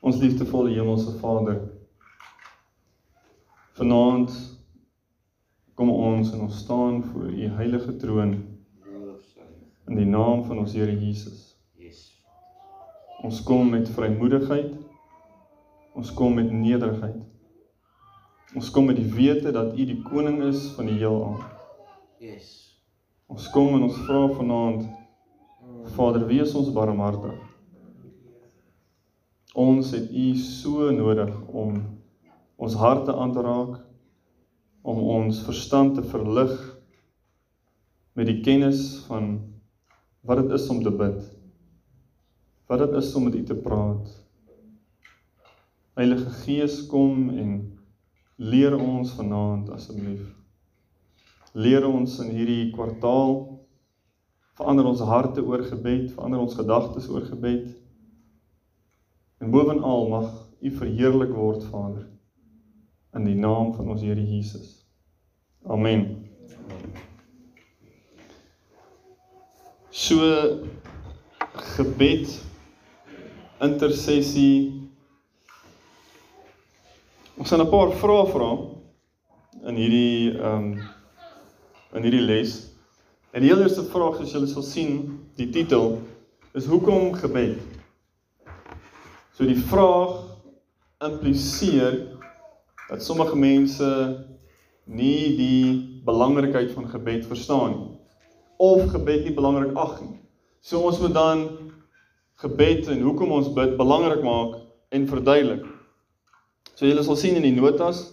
Ons liefdevolle hemelse Vader. Vanaand kom ons en ons staan voor u heilige troon in die naam van ons Here Jesus. Yes. Ons kom met vrymoedigheid. Ons kom met nederigheid. Ons kom met die wete dat u die koning is van die heelal. Yes. Ons kom en ons vra vanaand Vader, wees ons barmhartig. Ons het U so nodig om ons harte aan te raak, om ons verstand te verlig met die kennis van wat dit is om te bid. Wat dit is om met U te praat. Heilige Gees kom en leer ons vanaand asseblief. Leer ons in hierdie kwartaal verander ons harte oor gebed, verander ons gedagtes oor gebed. En bovenal mag U verheerlik word, Vader, in die naam van ons Here Jesus. Amen. So gebed intersessie Ons gaan 'n paar vrae vra in hierdie ehm um, in hierdie les. En die heel eerste vraag soos julle sal sien, die titel is hoekom gebed? So die vraag impliseer dat sommige mense nie die belangrikheid van gebed verstaan nie of gebed nie belangrik ag nie. So ons moet dan gebed en hoekom ons bid belangrik maak en verduidelik. So julle sal sien in die notas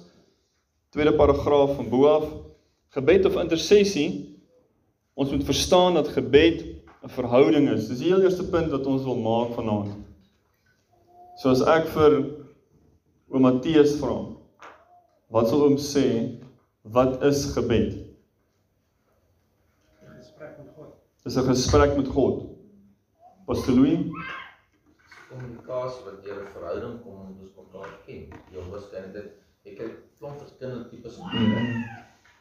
tweede paragraaf van bo af gebed of intersessie Ons moet verstaan dat gebed 'n verhouding is. Dis die heel eerste punt wat ons wil maak vanaand. So as ek vir oom Matteus vra, wat sal oom sê wat is gebed? 'n Gesprek met God. Dis 'n gesprek met God. Pastor Louis, Kommunikasie wat deur 'n verhouding kom om ons mekaar ken. Jy waarskynlik dit ek het klomp verskillende tipes van gebed,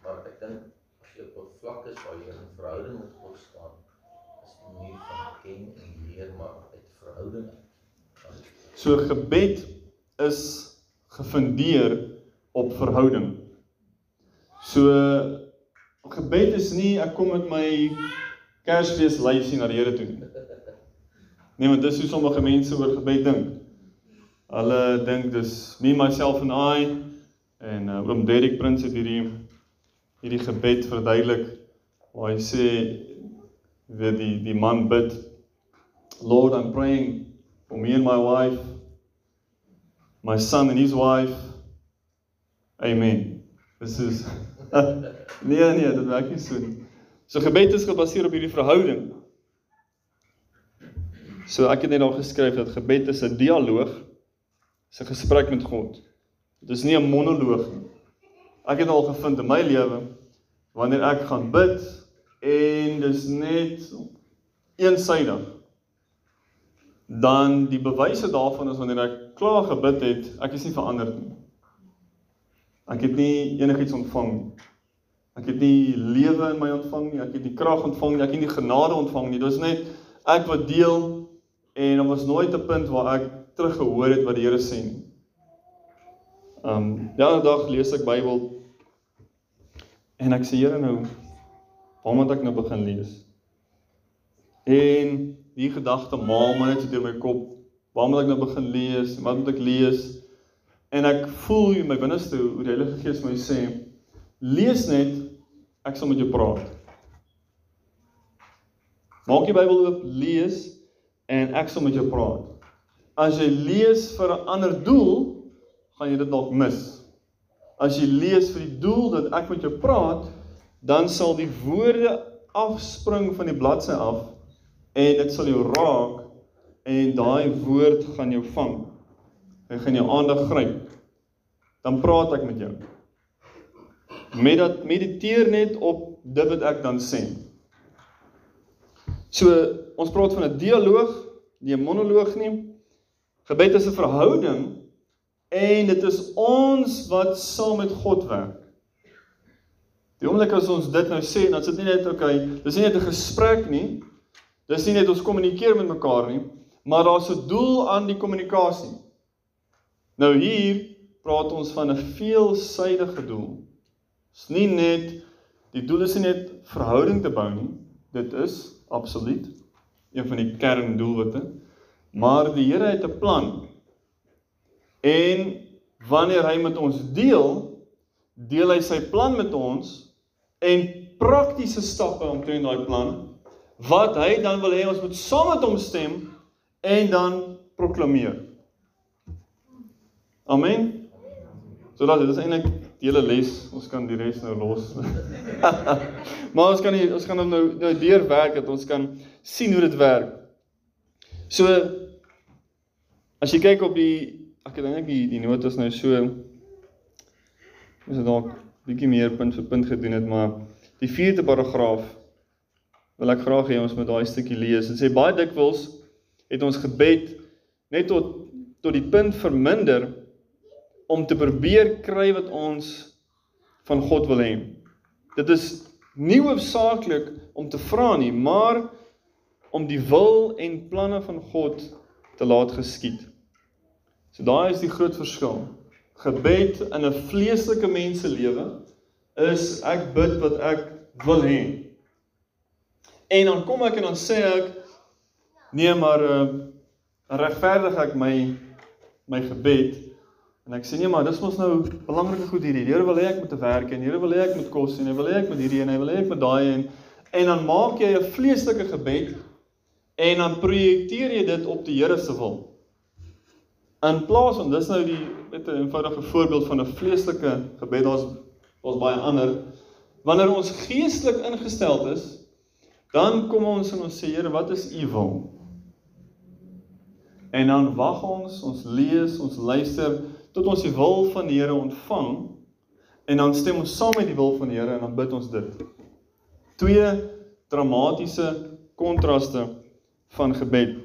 maar ek dink as jy op 'n vlak is waar jy 'n verhouding met God staan, is die manier van ken en leer maar uit verhouding uit. So gebed is gefundeer op verhouding. So gebed is nie ek kom met my Kersfees lyfie na die Here toe nie. Nee, want dis hoe sommige mense oor gebed dink. Hulle dink dis me myself and I en uh, oom Derek Prins het hierdie hierdie gebed verduidelik waar hy sê weet die die man bid Lord I'm praying for me and my wife my son and his wife. Amen. This is nee nee dit werk nie so nie. So gebed is gebaseer op hierdie verhouding. So ek het net al geskryf dat gebed is 'n dialoog is 'n gesprek met God. Dit is nie 'n monoloog nie. Ek het al gevind in my lewe wanneer ek gaan bid en dis net eensydig dan die bewyse daarvan is wanneer ek klaar gebid het, ek is nie verander nie. Ek het nie enigiets ontvang nie. Ek het nie lewe in my ontvang nie, ek het nie krag ontvang nie, ek het nie genade ontvang nie. Dit was net ek wat deel en daar was nooit 'n punt waar ek teruggehoor het wat die Here sê nie. Um ja, 'n dag lees ek Bybel en ek sê Here nou, waar moet ek nou begin lees? En die gedagte maal maar net so deur my kop. Waar moet ek nou begin lees? Wat moet ek lees? En ek voel in my binneste hoe die Heilige Gees my sê, lees net, ek sal met jou praat. Maak die Bybel oop, lees en ek sal met jou praat. As jy lees vir 'n ander doel, gaan jy dit dalk mis. As jy lees vir die doel dat ek met jou praat, dan sal die woorde afspring van die bladsy af en dit sal jou raak en daai woord gaan jou vang. Hy gaan jou aandag gryp. Dan praat ek met jou. Met dat mediteer net op dit wat ek dan sê. So ons praat van 'n dialoog, nie 'n monoloog nie. Gebed is 'n verhouding en dit is ons wat saam met God werk. Die oomblik as ons dit nou sê, dan sit nie net okay, dis nie net 'n gesprek nie. Dis nie net ons kommunikeer met mekaar nie, maar daar's 'n doel aan die kommunikasie. Nou hier praat ons van 'n veelsidige doel. Dit's nie net die doel is nie net verhouding te bou nie. Dit is absoluut een van die kerndoelwitte. Maar die Here het 'n plan. En wanneer hy met ons deel, deel hy sy plan met ons en praktiese stappe omtrent daai plan wat hy dan wil hê ons moet saam met hom stem en dan proklameer. Amen. So dat dit is eintlik die hele les. Ons kan die res nou los. maar ons kan nie, ons gaan nou nou deurwerk dat ons kan sien hoe dit werk. So as jy kyk op die ek het eintlik die die notas nou so is dit dalk bietjie meer punt vir punt gedoen het, maar die 4de paragraaf wil ek graag hê ons moet daai stukkie lees. Dit sê baie dikwels het ons gebed net tot tot die punt verminder om te probeer kry wat ons van God wil hê. Dit is nie hoofsaaklik om te vra nie, maar om die wil en planne van God te laat geskied. So daai is die groot verskil. Gebed in 'n vleeslike menselewe is ek bid wat ek wil hê. En dan kom ek en dan sê ek nee, maar uh, regverdig ek my my gebed En ek sê nee maar dis mos nou belangrike goed hierdie. Die Here wil hê ek moet te werk en die Here wil hê ek moet kos en hy wil hê ek moet hierdie en hy wil hê ek moet daai en en dan maak jy 'n vleeslike gebed en dan projekteer jy dit op die Here se wil. In plaas van dis nou die met 'n eenvoudige voorbeeld van 'n vleeslike gebed, daar's daar's baie ander. Wanneer ons geestelik ingestel is, dan kom ons en ons sê Here, wat is u wil? En dan wag ons, ons lees, ons luister tot ons die wil van die Here ontvang en dan stem ons saam met die wil van die Here en dan bid ons dit. Twee dramatiese kontraste van gebed.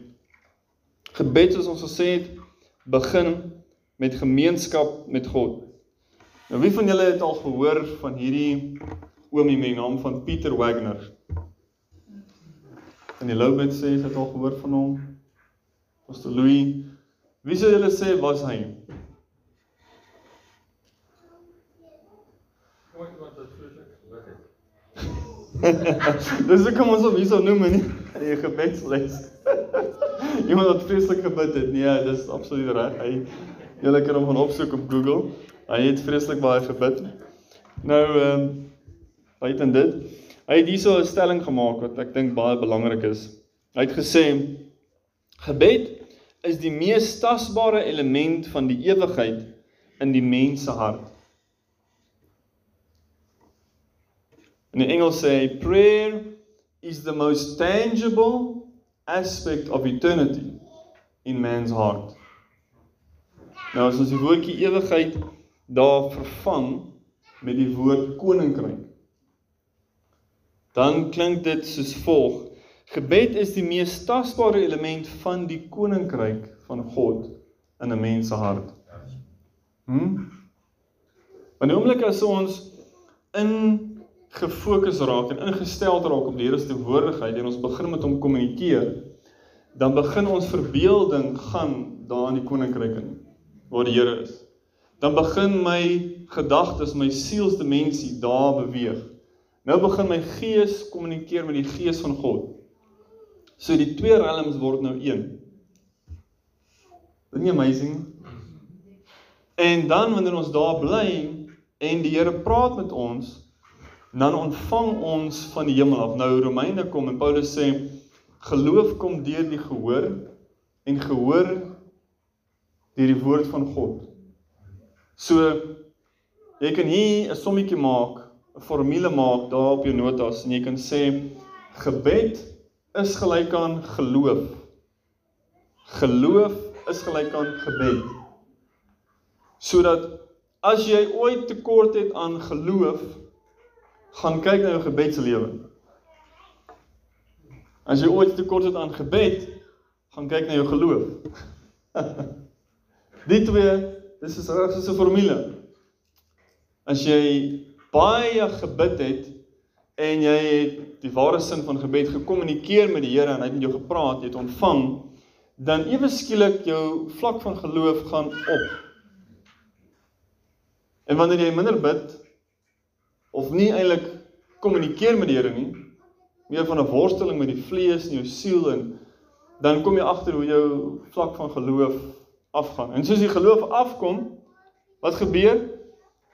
Gebed soos ons gesê het, begin met gemeenskap met God. Nou wie van julle het al gehoor van hierdie oomie met die naam van Pieter Wagner? En die Loubet sê het al gehoor van hom. Pastor Louis, wie sou julle sê was hy? Dis ek kom ons op hierso noem in die gebedsles. Iemand wat vreeslik gebid het. Nee, dis absoluut reg. Hy julle kan hom gaan opsoek op Google. Hy het vreeslik baie gebid. Nou ehm um, buiten dit, hy het hierso 'n stelling gemaak wat ek dink baie belangrik is. Hy het gesê gebed is die mees tasbare element van die ewigheid in die mens se hart. In die Engels sê hy prayer is the most tangible aspect of eternity in man's heart. Nou as ons die woordjie ewigheid daar vervang met die woord koninkryk. Dan klink dit soos volg: Gebed is die mees tasbare element van die koninkryk van God in 'n mens se hart. Hm? Wanneer oomblik as ons in gefokus raak en ingestel raak op die Here se teenwoordigheid en ons begin met hom kommunikeer, dan begin ons verbeelding gaan daar in die koninkryk in waar die Here is. Dan begin my gedagtes, my sielsdimensie daar beweeg. Nou begin my gees kommunikeer met die gees van God. So die twee realms word nou een. Isn't amazing? En dan wanneer ons daar bly en die Here praat met ons, dan ontvang ons van die hemel af. Nou Romeine kom en Paulus sê geloof kom deur die gehoor en gehoor deur die woord van God. So jy kan hier 'n sommetjie maak, 'n formule maak daar op jou notas en jy kan sê gebed is gelyk aan geloof. Geloof is gelyk aan gebed. Sodat as jy ooit tekort het aan geloof, gaan kyk na jou gebedslewe. As jy ooit tekort het aan gebed, gaan kyk na jou geloof. Die twee, dis is reg soos 'n formule. As jy baie gebid het en jy het die ware sin van gebed gekommunikeer met die Here en hy het met jou gepraat, jy het ontvang, dan ewe skielik jou vlak van geloof gaan op. En wanneer jy minder bid of nie eintlik kommunikeer met die Here nie, meer van 'n worsteling met die vlees en jou siel en dan kom jy agter hoe jou vlak van geloof afgaan. En soos die geloof afkom, wat gebeur?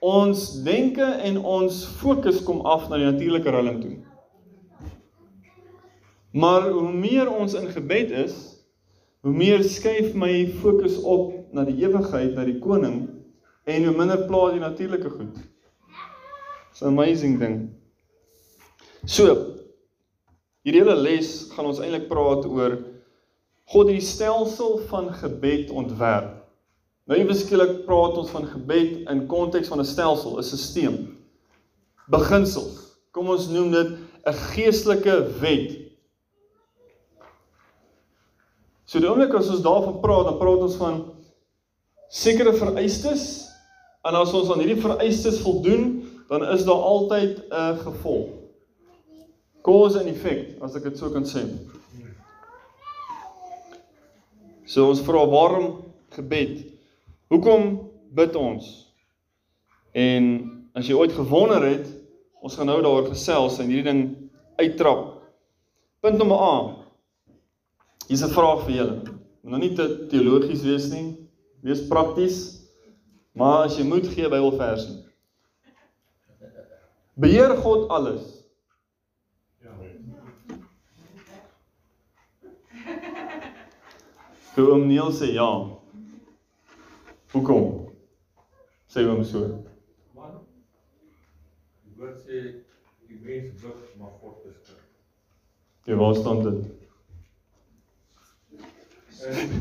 Ons denke en ons fokus kom af na die natuurlike rillum toe. Maar hoe meer ons in gebed is, hoe meer skuif my fokus op na die ewigheid, na die koning en hoe minder pla die natuurlike goed. It's an amazing ding. So, hierdie hele les gaan ons eintlik praat oor God het die stelsel van gebed ontwerp. Nou eweskielik praat ons van gebed in konteks van 'n stelsel, 'n stelsel. Beginsels. Kom ons noem dit 'n geestelike wet. So die oomblik as ons daarvan praat, dan praat ons van sekere vereistes en as ons aan hierdie vereistes voldoen, dan is daar altyd 'n gevolg. Cause and effect, as ek dit so kan sê. So ons vra waarom gebed? Hoekom bid ons? En as jy ooit gewonder het, ons gaan nou daaroor gesels en hierdie ding uittrap. Punt nommer A. Hier's 'n vraag vir julle. Moet nou nie te teologies wees nie. Wees prakties. Maar as jy moet gee Bybelverse. Beheer God alles? Ja. Toe oom Neil sê ja. Hoekom? Sê hom so. Man. Die woord sê die mens bid maar God dit. Ja, waar staan dit?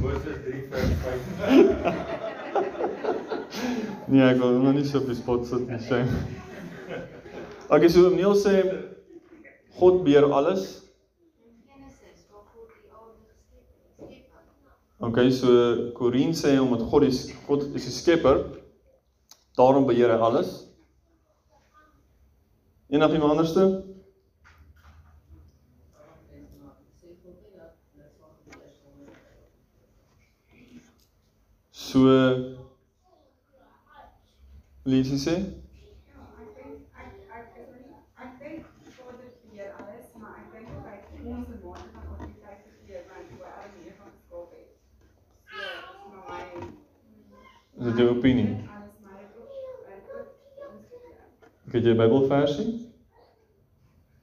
Woord is 3 vers 5. Nee, ek wil nog nie so op die spot sit nie, shame. Okay, so Neil sê God beheer alles. Genesis waar God die aarde geskep het. Skep Okay, so Corin sê omdat God is God is die skepper, daarom beheer hy alles. Enigiemand anderste? So Lisie sê, Ja, ek dink ek ek is nie ek dink God het beheer alles, maar ek dink ook hy het ons 'n mate van autoriteit gegee want hoe Adam en Eva geskaap het. So, dis maar my is dit jou opinie? ek ek. Kyk jy Bybelversie?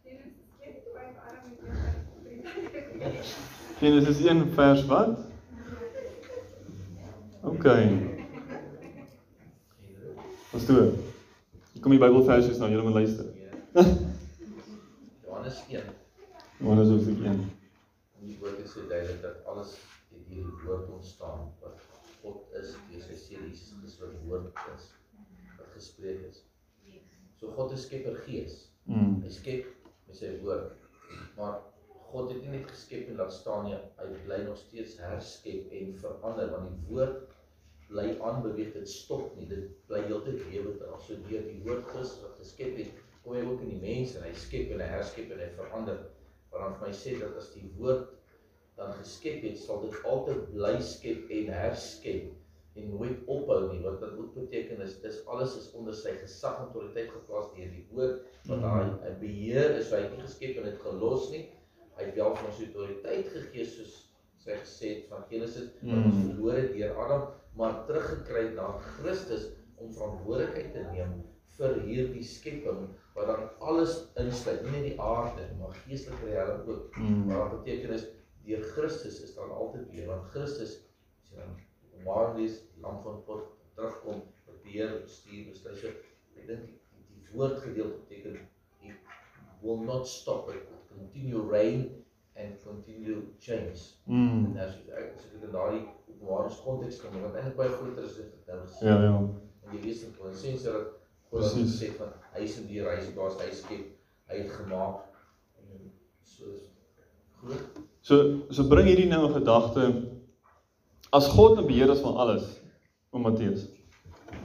Genesis skep by Adam en Eva. Genesis 1 vers wat? OK. Ons toe. Hier kom die Bybelversies nou, julle moet luister. Johannes 1. Johannes hoofstuk 1. En die woord is so duidelik dat alles uit hierdie woord ontstaan wat God is, deur sy seun Jesus Christus wat woord is wat gespreek is. So God is skepper gees. Mm. Hy skep met sy woord. Maar God het nie net geskep en laat staan nie, hy bly nog steeds herskep en verander want die woord bly aanbeweeg, dit stop nie. Dit bly heeltyd lewendig. So deur die woord Christus wat geskep het, kom hy ook in die mens en hy skep en hy herskep en hy verander. Wat dan vir my sê dat as die woord dan geskep het, sal dit altyd bly skep en herskep en nooit ophou nie. Wat dit ook beteken is dis alles is onder sy gesag en autoriteit geplaas deur die woord Mhm. daai mm. beheer is, hy het nie geskep en dit gelos nie. Hy het wel vir ons autoriteit gegee soos sy gesê het van Genesis wat ons Mm. verloor het deur Adam, maar teruggekry na Christus om verantwoordelikheid te neem vir hierdie skepping wat dan alles insluit, nie net die aarde, maar geestelike riekalm ook. Mm. Maar wat beteken is deur Christus is dan altyd weer want Christus as jy dan Openbaring lees, die lam van God terugkom, wat beheer, bestuur, bestuur. So, ek dink die, die, die woordgedeelte beteken he will not stop it, will continue reign and continue change. Mm. En as jy as ek in daardie Openbaring konteks kom, wat eintlik baie groter is as dit nou is. Ja, ja. En jy lees in Kolossense dat God dan Presies. sê van hy is die reis plaas, hy skep, hy het gemaak en so is groot So so bring hierdie nou 'n gedagte as God 'n beheer is van alles, om Matteus.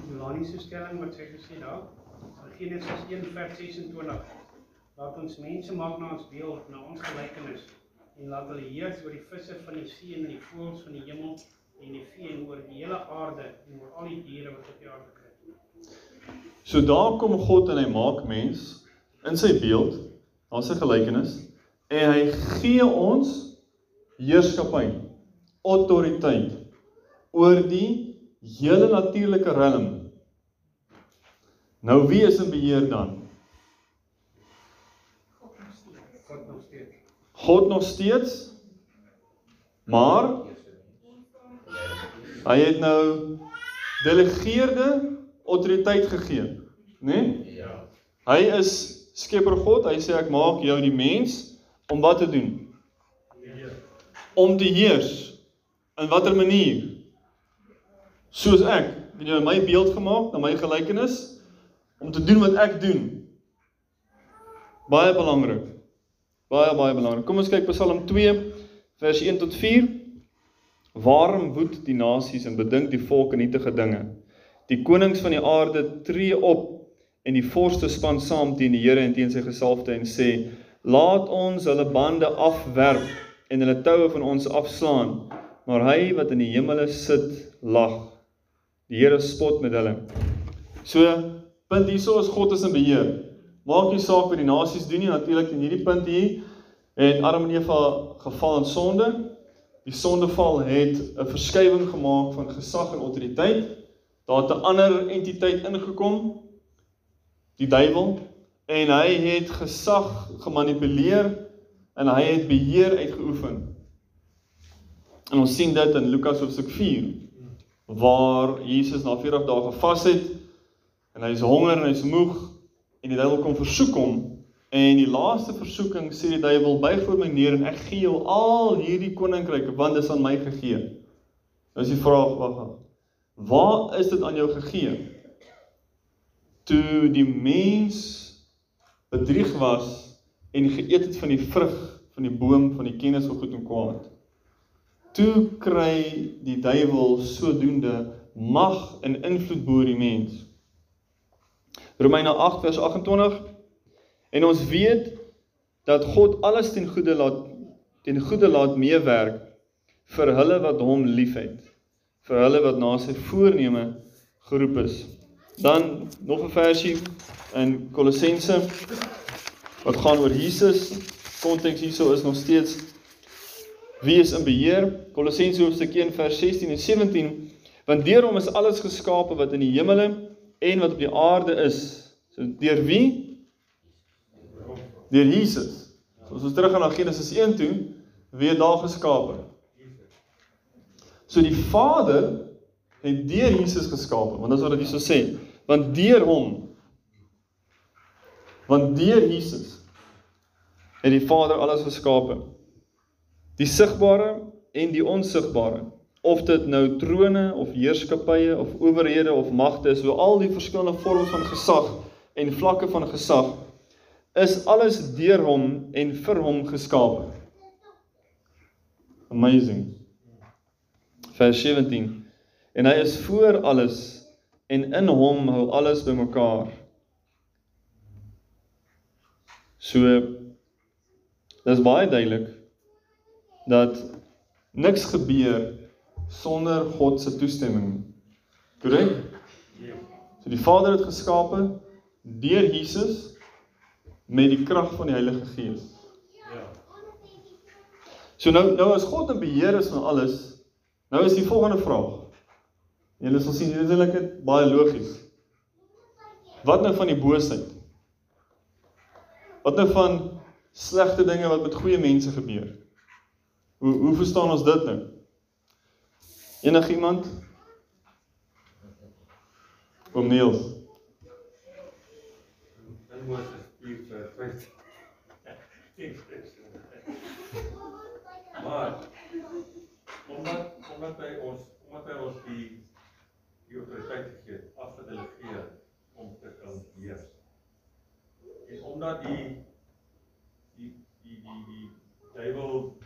Melanie se stelling wat sy gesê daar. Genesis 1 vers 26. Laat ons mense maak na ons beeld, na ons gelykenis en laat hulle heers oor die visse van die see en die voëls van die hemel en die vee en oor die hele aarde en oor al die diere wat op die aarde kruip. So daar kom God en hy maak mens in sy beeld, na sy gelykenis en hy gee ons heerskappy, autoriteit oor die hele natuurlike realm. Nou wie is in beheer dan? God nog steeds. God nog steeds, maar hy het nou delegeerde autoriteit gegee, né? Nee? Ja. Hy is skepper God. Hy sê ek maak jou die mens om wat te doen? Om te heers. In watter manier? Soos ek, het jy my beeld gemaak, na my gelykenis om te doen wat ek doen. Baie belangrik. Baie baie belangrik. Kom ons kyk Psalm 2 vers 1 tot 4. Waarom woed die nasies en bedink die volke nietige dinge? Die konings van die aarde tree op en die vorste span saam teen die Here en teen sy gesalfde en sê: "Laat ons hulle bande afwerp en hulle toue van ons afslaan." Maar hy wat in die hemele sit, lag. Die Here spot met hulle. So, punt hierso is God is in beheer. Maak nie saak wat die nasies doen nie, natuurlik in hierdie punt hier het Adam en Eva geval in sonde. Die sondeval het 'n verskywing gemaak van gesag en autoriteit. Daar het 'n ander entiteit ingekom, die duiwel, en hy het gesag gemanipuleer en hy het beheer uitgeoefen. En ons sien dit in Lukas hoofstuk 4 waar Jesus na 40 dae gevas het en hy is honger en hy's moeg en die duiwel kom versoek hom en die laaste versoeking sê die duiwel buig voor my neer en ek gee jou al hierdie koninkryke want dit is aan my gegee. Nou is die vraag wag. Waar is dit aan jou gegee? Toe die mens bedrieg was en geëet het van die vrug van die boom van die kennis van goed en kwaad. Toe kry die duiwel sodoende mag en invloed bo die mens. Romeine 8 vers 28 En ons weet dat God alles ten goeie laat ten goeie laat meewerk vir hulle wat hom liefhet, vir hulle wat na sy voorneme geroep is. Dan nog 'n versie in Kolossense wat gaan oor Jesus. Konteks hierso is nog steeds wie is in beheer? Kolossense hoofstuk 1 vers 16 en 17. Want deur hom is alles geskape wat in die hemele en wat op die aarde is. So deur wie? deur Jesus. So as ons terug gaan na Genesis 1 toe, wie het daar geskape? So die Vader het deur Jesus geskape, want dis wat dit hierso sê, want deur hom want deur Jesus het die Vader alles geskape. Die sigbare en die onsigbare, of dit nou trone of heerskappye of owerhede of magte is, so al die verskillende vorms van gesag en vlakke van gesag is alles deur hom en vir hom geskape. Amazing. Vers 17. En hy is voor alles en in hom hou alles bymekaar. So dis baie duidelik dat niks gebeur sonder God se toestemming. Korrek? So die Vader het geskape deur Jesus met die krag van die Heilige Gees. Ja. So nou nou as God in beheer is van alles, nou is die volgende vraag. Julle sal sien dit is eintlik baie logies. Wat nou van die boosheid? Wat nou van slegte dinge wat met goeie mense gebeur? Hoe hoe verstaan ons dit nou? Enigiemand? Kom Perfect. maar omdat omdat hy ons omdat hy ons die die autoriteit gegee het, afgedelegeer om te kan heers. En omdat die die die die die duiwel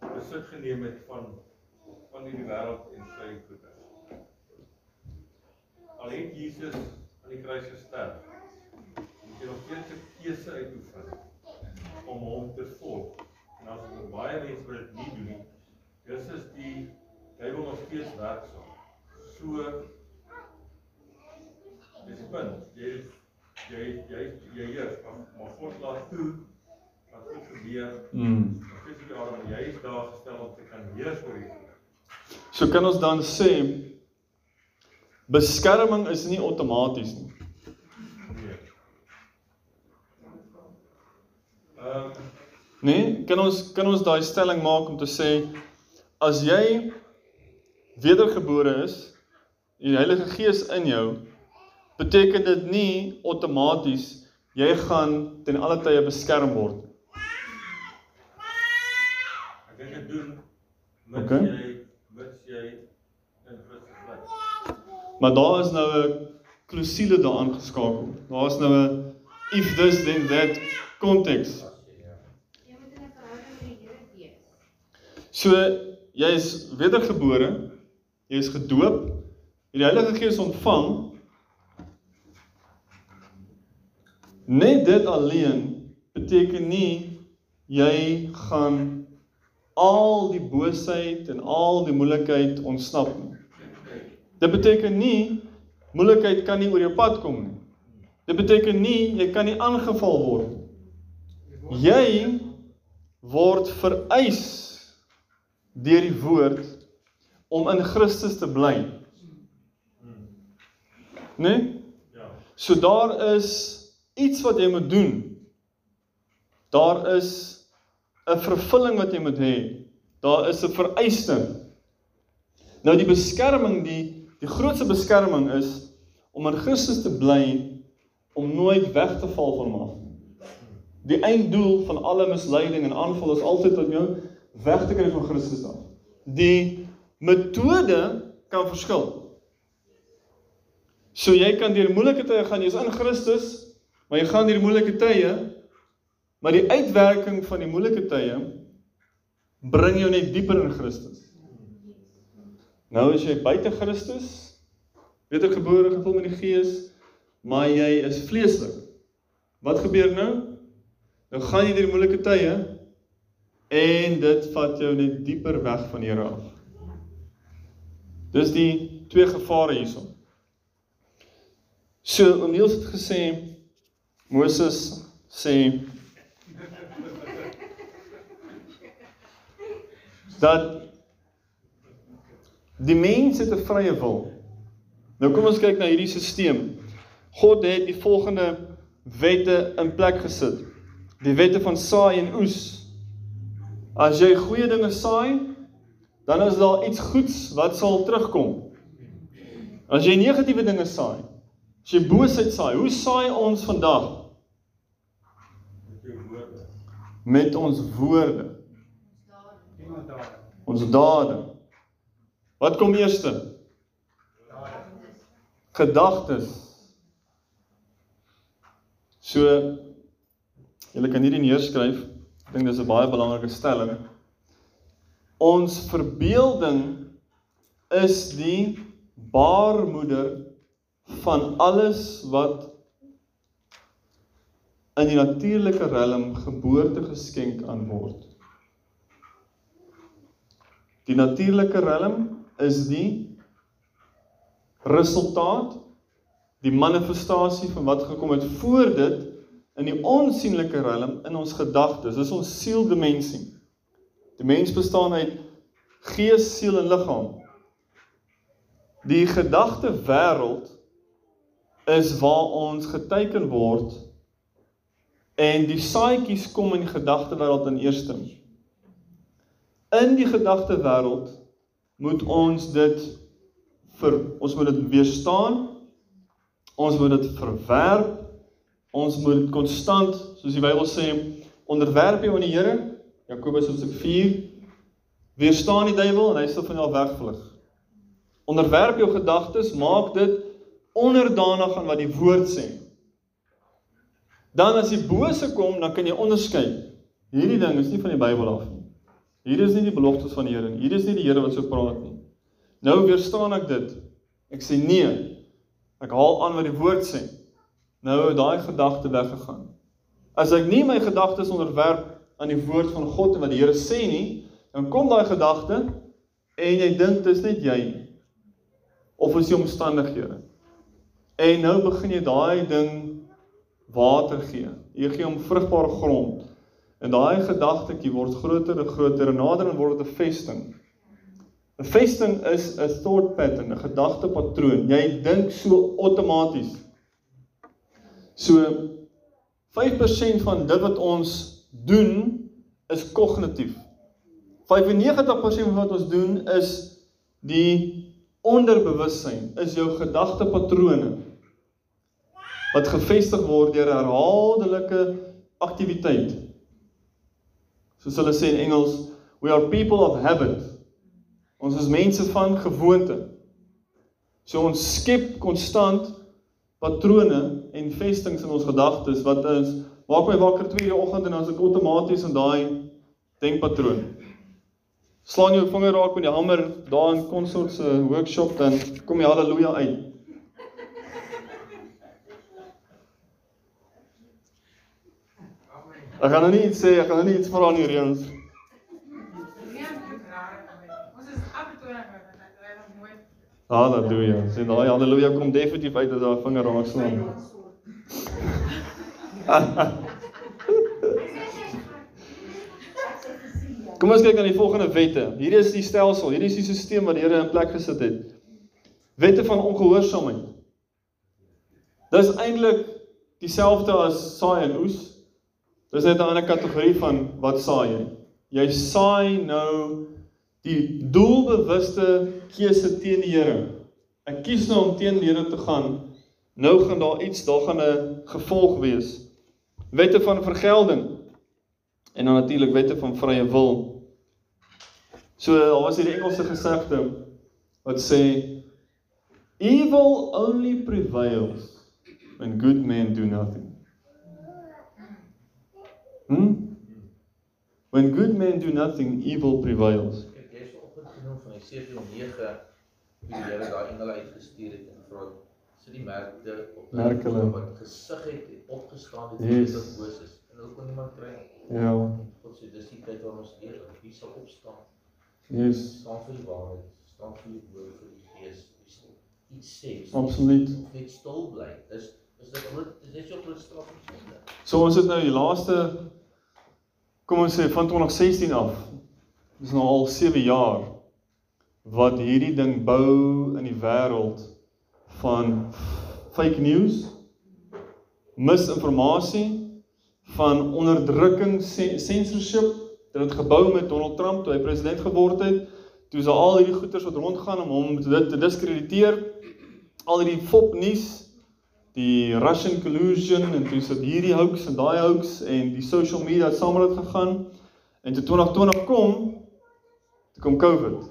besit geneem het van van hierdie wêreld en sy goede. Al het Jesus aan die kruis gesterf jy nog steeds 'n keuse uitoefen om hom te volg. En as jy baie mense wil dit nie doen nie, dis is die wil nog steeds werksaam. So dis punt. Jy jy jy jy heers, maar, maar God laat toe wat goed gebeur. Mm. Spesifiek daarom jy is daar gestel om te kan heers oor die goed. So kan ons dan sê beskerming is nie outomaties nie. Nee. Ehm Nee, kan ons kan ons daai stelling maak om te sê as jy wedergebore is en die Heilige Gees in jou, beteken dit nie outomaties jy gaan ten alle tye beskerm word. ek dink dit doen mits Okay. jy mits jy in Christus bly. Maar daar is nou 'n klousule daaraan geskakel. Daar's nou 'n if this then that konteks. So jy is wedergebore, jy is gedoop, jy die Heilige Gees ontvang. Net dit alleen beteken nie jy gaan al die boosheid en al die moeilikheid ontsnap nie. Dit beteken nie moeilikheid kan nie oor jou pad kom nie. Dit beteken nie jy kan nie aangeval word nie. Jy word vereis deur die woord om in Christus te bly. Né? Nee? Ja. So daar is iets wat jy moet doen. Daar is 'n vervulling wat jy moet hê. Daar is 'n vereiste. Nou die beskerming, die die grootste beskerming is om in Christus te bly om nooit weg te val van hom af. Die einddoel van alle misleiding en aanval is altyd om jou weg te kry van Christus af. Die metode kan verskil. So jy kan deur moeilike tye gaan, jy's in Christus, maar jy gaan deur moeilike tye, maar die uitwerking van die moeilike tye bring jou net dieper in Christus. Nou as jy buite Christus, wedergebore gevul met die Gees, maar jy is vleeslik. Wat gebeur nou? Nou gaan jy deur moeilike tye en dit vat jou net dieper weg van die Here af. Dis die twee gevare hierson. So, Niels het gesê Moses sê dat die mens het 'n vrye wil. Nou kom ons kyk na hierdie stelsel. God het die volgende wette in plek gesit. Die wette van saai en oes. As jy goeie dinge saai, dan is daar iets goeds wat sal terugkom. As jy negatiewe dinge saai, as jy boosheid saai, hoe saai ons vandag? Met ons woorde, ons dade. Wat kom eerste? Gedagtes. So julle kan hierdie neerskryf. Ek dink dis 'n baie belangrike stelling. Ons verbeelding is die baarmoeder van alles wat in die natuurlike riem geboorte geskenk aan word. Die natuurlike riem is die resultaat, die manifestasie van wat gekom het voor dit in die onsigbare riem in ons gedagtes. Dis ons sieldimensie. Die mens bestaan uit gees, siel en liggaam. Die gedagte wêreld is waar ons geteken word en die saadjies kom in die gedagte wêreld in eerste. In die gedagte wêreld moet ons dit vir ons moet dit weerstaan. Ons moet dit verwerp. Ons moet dit konstant, soos die Bybel sê, onderwerp jou aan die Here. Jakobus hoofstuk 4. Weerstaan die duiwel en hy sal van jou wegvlug. Onderwerp jou gedagtes, maak dit onderdanig aan wat die woord sê. Dan as die bose kom, dan kan jy onderskei. Hierdie ding is nie van die Bybel af nie. Hier is nie die beloftes van die Here nie. Hier is nie die Here wat so praat nie. Nou weerstaan ek dit. Ek sê nee. Ek haal aan wat die woord sê. Nou het daai gedagte weggegaan. As ek nie my gedagtes onderwerp aan die woord van God en wat die Here sê nie, dan kom daai gedagte en jy dink dit is net jy of is die omstandighede. En nou begin jy daai ding water gee. Jy gee hom vrugbare grond. En daai gedagtetjie word groter en groter en nader en word dit 'n vesting. 'n Vesting is 'n thought pattern, 'n gedagtepatroon. Jy dink so outomaties. So 5% van dit wat ons doen is kognitief. 95% van wat ons doen is die onderbewussyn, is jou gedagtepatrone wat gevestig word deur herhaaldelike aktiwiteit. Soos hulle sê in Engels, we are people of habit. Ons is mense van gewoonte. So ons skep konstant patrone en vestings in ons gedagtes wat is maak my wakker 2 uur die oggend en dan is ek outomaties in daai denkpatroon. Slaan jou vinger raak met die hamer daar in konsort se workshop dan kom jy haleluja uit. Ek gaan nou nie iets sê, ek gaan nou nie iets vra nie nooit Halleluja. Sê daai haleluja kom definitief uit as daar 'n vinger raak slaan. Kom ons kyk na die volgende wette. Hierdie is die stelsel, hierdie is die stelsel wat die Here in plek gesit het. Wette van ongehoorsaamheid. Dis eintlik dieselfde as saai en oes. Dis net 'n ander kategorie van wat saai jy. Jy saai nou die doelbewuste keuse teen die Here. Ek kies nou om teen die Here te gaan. Nou gaan daar iets, daar gaan 'n gevolg wees. Wette van vergelding en dan natuurlik wette van vrye wil. So daar was hierdie Engelse gesegde wat sê evil only prevails when good men do nothing. Hm? When good men do nothing, evil prevails. Kyk, jy is vanoggend genoem van die 7 om 9 hoe die Here daai engele uitgestuur het en vra sit die merke op hulle Merk hulle. wat gesig het en opgestaan het Yes. vir dit boos is. En hulle kon niemand kry nie. Ja, God sê dis die tyd waar ons leer wie sal opstaan. yes, Staan vir die waarheid, staan vir die woord vir die gees. Wie sal iets sê? wie absoluut. net stil bly. Dis is dit dis net so groot straf vir sonde. So ons het nou die laaste kom ons sê van 2016 af. Dis nou al 7 jaar wat hierdie ding bou in die wêreld van fake news, misinformasie, van onderdrukking, censorship. Dit het gebou met Donald Trump toe hy president geword het. Toe is al hierdie goeters wat rondgaan om hom te, te diskrediteer. Al hierdie fop nuus die Russian collusion en toe sit hierdie hoax en daai hoax en die social media het saam met dit gegaan. En toe 2020 kom, toe kom COVID.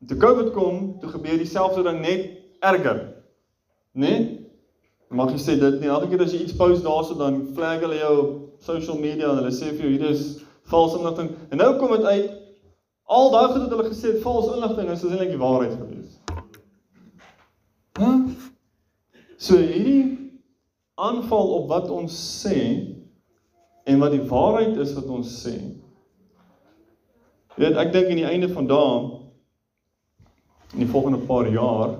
En toe COVID kom, toe gebeur dieselfde ding net erger. Né? Nee? Mag jy sê dit nie elke keer as jy iets post daarso dan flag hulle jou op social media en hulle sê vir jou hier is valse inligting. En nou kom dit uit al daai goed wat hulle gesê het valse inligting is eintlik die waarheid gewees. Hæ? So hierdie aanval op wat ons sê en wat die waarheid is wat ons sê. Jy weet, ek dink aan die einde van dae in die volgende paar jaar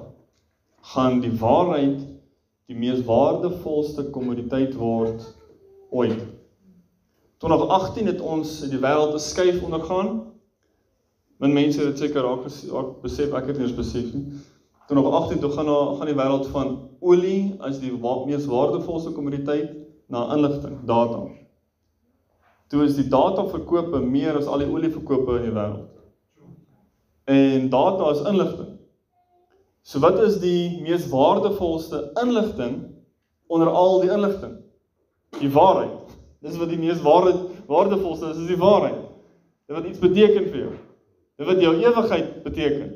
gaan die waarheid die mees waardevolste kommoditeit word ooit. 2018 het ons die wêreld 'n skuif ondergaan. Min mense het dit seker raak raak besef, ek het nie eens besef nie. 2018 toe gaan daar gaan die wêreld van olie as die wa mees waardevolste kommoditeit na inligting, data. Toe is die data verkope meer as al die olieverkope in die wêreld. En data is inligting. So wat is die mees waardevolste inligting onder al die inligting? Die waarheid. Dis wat die mees waarde waardevolste is, is die waarheid. Dit wat iets beteken vir jou. Dit wat jou ewigheid beteken.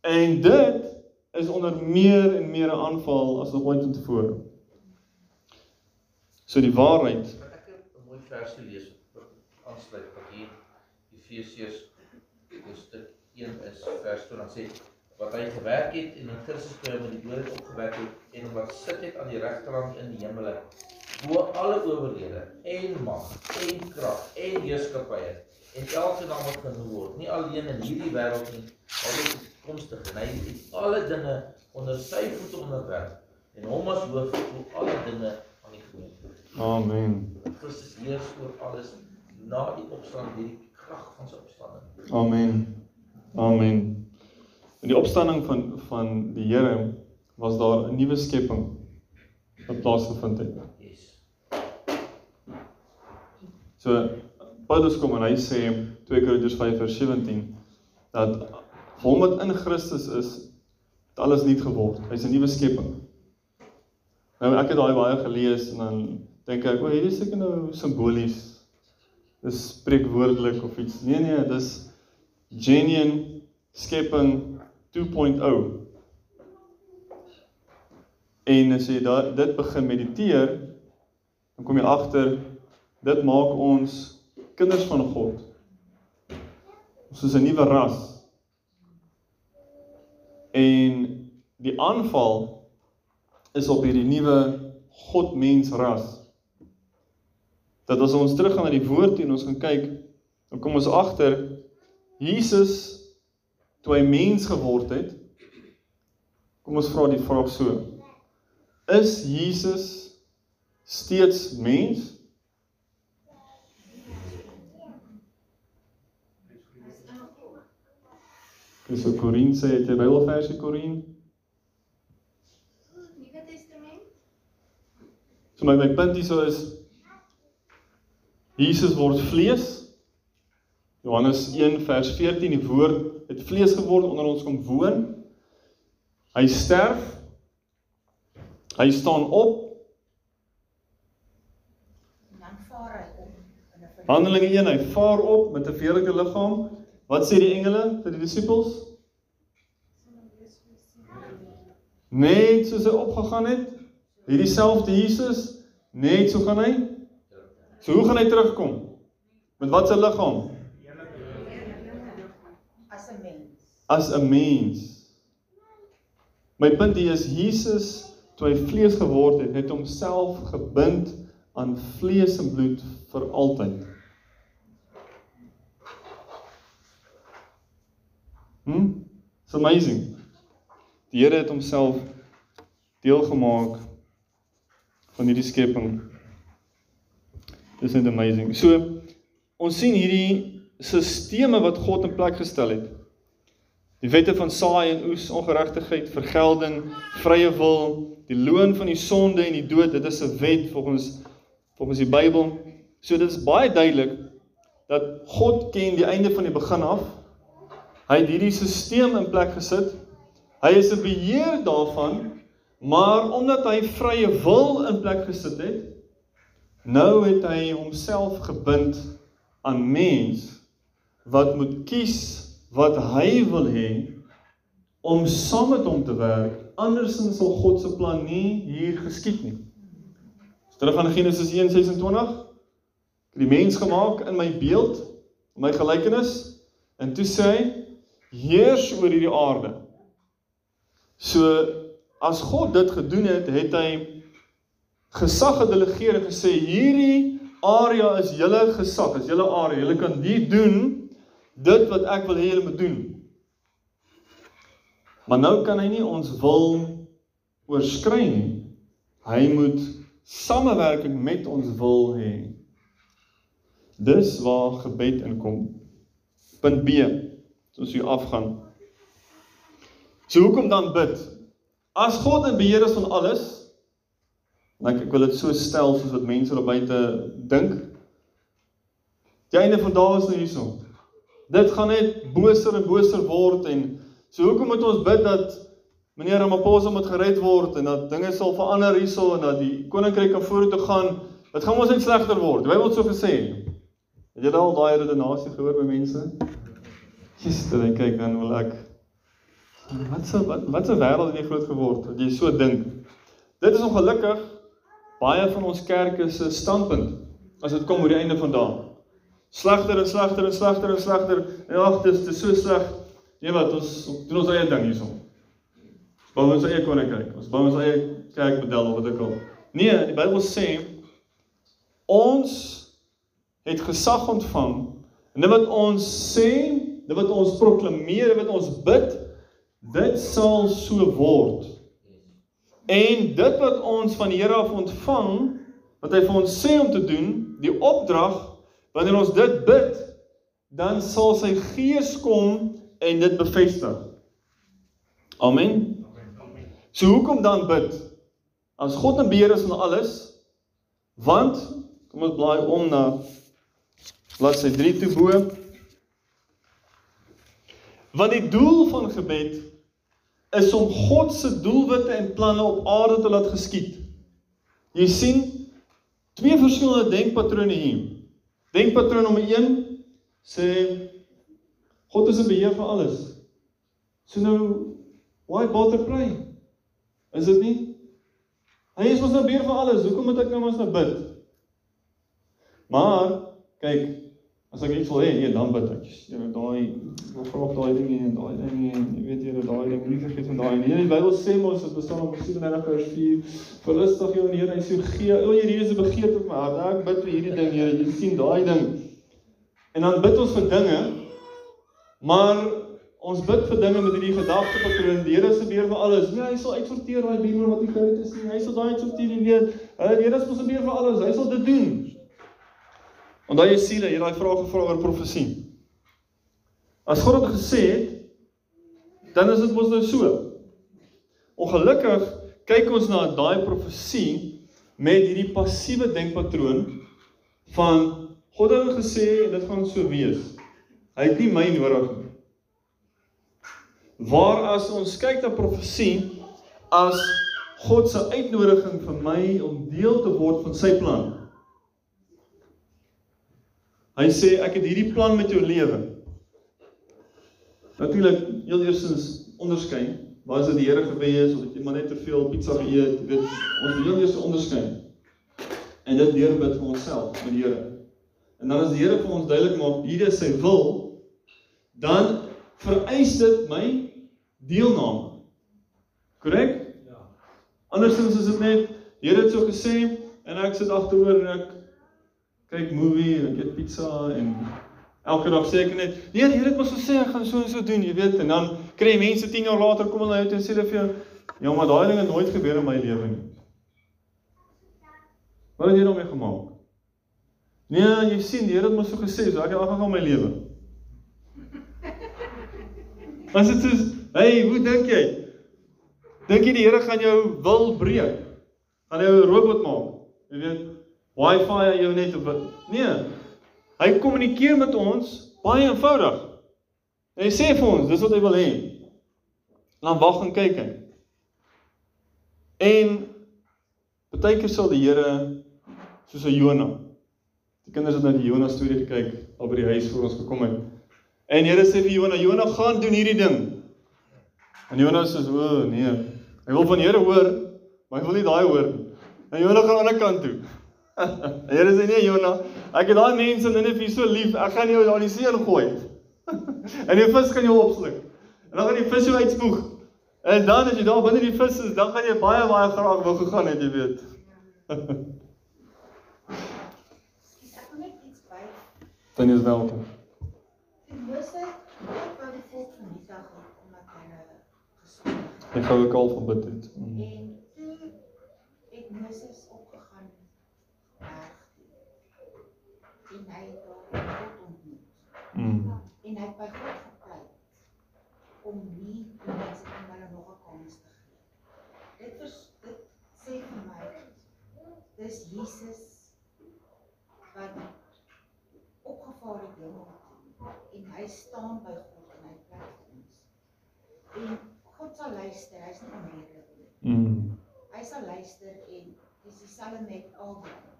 En dit is onder meer en meer 'n aanval as nog ooit tevore. So die waarheid. Ek het 'n mooi versie lees aansluit wat hier Efesiërs hoofstuk 1 is vers 2 dan sê wat hy gewerk het en in Christus hom in die dood opgewek het en wat sit het aan die regterhand in die hemele bo alle owerhede en mag en krag en heerskappye en elke naam wat genoem word nie alleen in hierdie wêreld nie maar ook toekomstige en hy het alle dinge onder sy voete onderwerp En hom as hoof oor alle dinge aan die gemeente. Amen. Christus heers oor alles na die opstanding, deur die krag van sy opstanding. Amen. Amen. In die opstanding van van die Here was daar 'n nuwe skepping wat plaasgevind het. Yes. So Paulus kom en hy sê 2 Korintiërs 5:17 dat hom wat in Christus is, het alles nuut geword. Hy's 'n nuwe skepping. Nou ek het daai baie gelees en dan dink ek, o, hierdie is seker nou simbolies. Dis spreekwoordelik of iets. Nee nee, dis genuine skepping 2.0. En as jy da, dit begin mediteer, dan kom jy agter dit maak ons kinders van God. Ons is 'n nuwe ras. En die aanval is op hierdie nuwe God-mens ras. Dat as ons teruggaan na die woord toe en ons gaan kyk, dan kom ons agter Jesus toe hy mens geword het. Kom ons vra die vraag so. Is Jesus steeds mens? Dis so Korien sê het jy Bybelversie Korien? Nuwe Testament? So my my punt hierso is Jesus word vlees. Johannes 1 vers 14 die woord het vlees geword onder ons kom woon. Hy sterf. Hy staan op. dan vaar hy op in 'n Handelinge 1 hy vaar op met 'n verheerlikte liggaam. Wat sê die engele vir die disippels? Net soos hy opgegaan het, hierdie selfde Jesus, net so gaan hy. So hoe gaan hy terugkom? Met wat se liggaam? as 'n mens. As 'n mens. My punt hier is Jesus toe hy vlees geword het, het homself gebind aan vlees en bloed vir altyd. Hm? It's amazing. Die Here het homself deel gemaak van hierdie skepping. Dis net amazing. So ons sien hierdie sisteme wat God in plek gestel het. Die wette van saai en oes, ongeregtigheid, vergelding, vrye wil, die loon van die sonde en die dood, dit is 'n wet volgens volgens die Bybel. So dit is baie duidelik dat God ken die einde van die begin af. Hy het hierdie stelsel in plek gesit. Hy is 'n beheer daarvan, maar omdat hy vrye wil in plek gesit het, nou het hy homself gebind aan mens wat moet kies wat hy wil hê om saam met hom te werk. Andersins sal God se plan nie hier geskied nie. Terug aan Genesis 1:26. Ek het die mens gemaak in my beeld, my gelykenis en toe sê hy heers oor hierdie aarde. So as God dit gedoen het, het hy gesag gedelegeer en gesê hierdie area is julle gesag, is julle area. Julle kan hier doen dit wat ek wil hê julle moet doen. Maar nou kan hy nie ons wil oorskry nie. Hy moet samewerking met ons wil hê. Dis waar gebed inkom. Punt B. Soos jy afgaan. So hoekom dan bid? As God in beheer is van alles, en ek wil dit so stel soos wat mense daar buite dink. Die einde van dae is nou hierso. Dit gaan net boser en boser word en so hoekom moet ons bid dat meneer Ramaphosa moet gered word en dat dinge sal verander hierso en dat die koninkryk kan vorentoe gaan? Dit gaan ons net slegter word. Wie het so gesê? Het jy al daai redenasie gehoor by mense? Gister en kyk dan wil ek Wat se wat wat se wêreld het jy groot geword dat jy so dink? Dit is ongelukkig baie van ons kerke se standpunt as dit kom oor die einde van dae. Slegter en slegter en slegter en slegter. En ag, dit is so sleg. Nee wat, ons doen ons eie ding hierson. Ons bou ons eie koninkryk. Ons bou ons eie kerkmodel of wat ook al. Nee, die Bybel sê ons het gesag ontvang en dit wat ons sê, dit wat ons proklameer, wat ons bid, dit sal so word. En dit wat ons van die Here af ontvang, wat hy vir ons sê om te doen, die opdrag, wanneer ons dit bid, dan sal sy Gees kom en dit bevestig. Amen. So hoekom dan bid? As God en beheer is van alles, want kom ons blaai om na bladsy 3 toe bo. Want die doel van gebed is om God se doelwitte en planne op aarde te laat geskied. Jy sien twee verskillende denkpatrone hier. Denkpatroon nommer 1 sê God is in beheer van alles. So nou why bother pray? Is dit nie? Hy is mos nou beheer van alles. Hoekom moet ek nou mos nou bid? Maar kyk, as ek wil hê, nee, dan bid ek. Jy weet daai wil vra op daai ding en daai ding en jy weet jy daai ding nie vergeet van daai nie. Die Bybel sê mos dit bestaan op 37 vers 4. Verlustig jou in die Here en so gee. O, hierdie is 'n begeerte op my hart. Ek bid vir hierdie ding, Here. Jy sien daai ding. En dan bid ons vir dinge. Maar ons bid vir dinge met hierdie gedagtepatroon. Die Here se beheer vir alles. Nee, hy sal uitsorteer daai buurman wat nie koud is nie. Hy sal daai uitsorteer, jy weet. Die Here is mos beheer vir alles. Hy sal dit doen. Want daai siele, jy daai vraag gevra oor profesie. As God dit gesê het, dan is dit mos nou so. Ongelukkig kyk ons na daai profesie met hierdie passiewe denkpatroon van God het gesê en dit gaan so wees. Hy het nie my nodig nie. Waar as ons kyk na profesie as God se uitnodiging vir my om deel te word van sy plan. Hy sê ek het hierdie plan met jou lewe. Natuurlik, heel eerstens onderskei, waar is dit die Here gewees of het jy maar net te veel pizza geëet, weet, ons moet heel eers onderskei. En dit deur bid vir onsself met die Here. En dan as die Here vir ons duidelik maak hier is sy wil, dan vereis dit my deelname. Korrek? Ja. Andersins is dit net Here het so gesê en ek sit agteroor en ek kyk movie en eet pizza en elke dag sê ek net, nee, die Here het mos gesê ek gaan so en so doen, jy weet, en dan kry mense 10 jaar later kom hulle uit en sê hulle vir jou, ja, maar daai ding het nooit gebeur in my lewe nie. Wat het jy nou mee gemaak? Nee, jy sien, die Here het mos so gesê, so ek gaan gaan my lewe. As dit is, hey, hoe dink jy? Dink jy die Here gaan jou wil breek? Gaan jou 'n robot maak? Jy weet, Wi-Fi jou net wat? Nee. Hy kommunikeer met ons baie eenvoudig. En hy sê vir ons, dis wat hy wil hê. Dan wag en kyk hy. En baie keer sal die Here soos 'n Jona. Die kinders het na die Jona storie gekyk al by die huis voor ons gekom het. En Here sê vir Jona, Jona gaan doen hierdie ding. En Jona sê, "O nee, hy wil van die Here hoor, maar hy wil nie daai hoor nie." En Jona gaan aan die ander kant toe. En Here sê, "Nee Jona, ek het daai mense in Ninive so lief, ek gaan jou daar in die see ingooi." en die vis kan jou opsluk. En dan gaan die vis jou uitspoeg. En dan as jy daar binne die vis is, dan gaan jy baie baie graag wil gegaan het, jy weet. Ek. Dan is welkom. Die Mose het wou die volk vernietig omdat hulle gesondig het. Ek gou 'n kalf gebid het. Mm. En toe het Moses opgegaan berg toe. En hy het daar God ontmoet. Mm. En hy het by God gepleit om nie die mense om hulle nog 'n kans te gee. Dit vers, dit sê vir my dis Jesus wat opgevaar het hemel toe en hy staan by God en hy pleit vir ons. En God sal luister, hy's nie onredelik nie. Mm. Hy sal luister en dis dieselfde met Abraham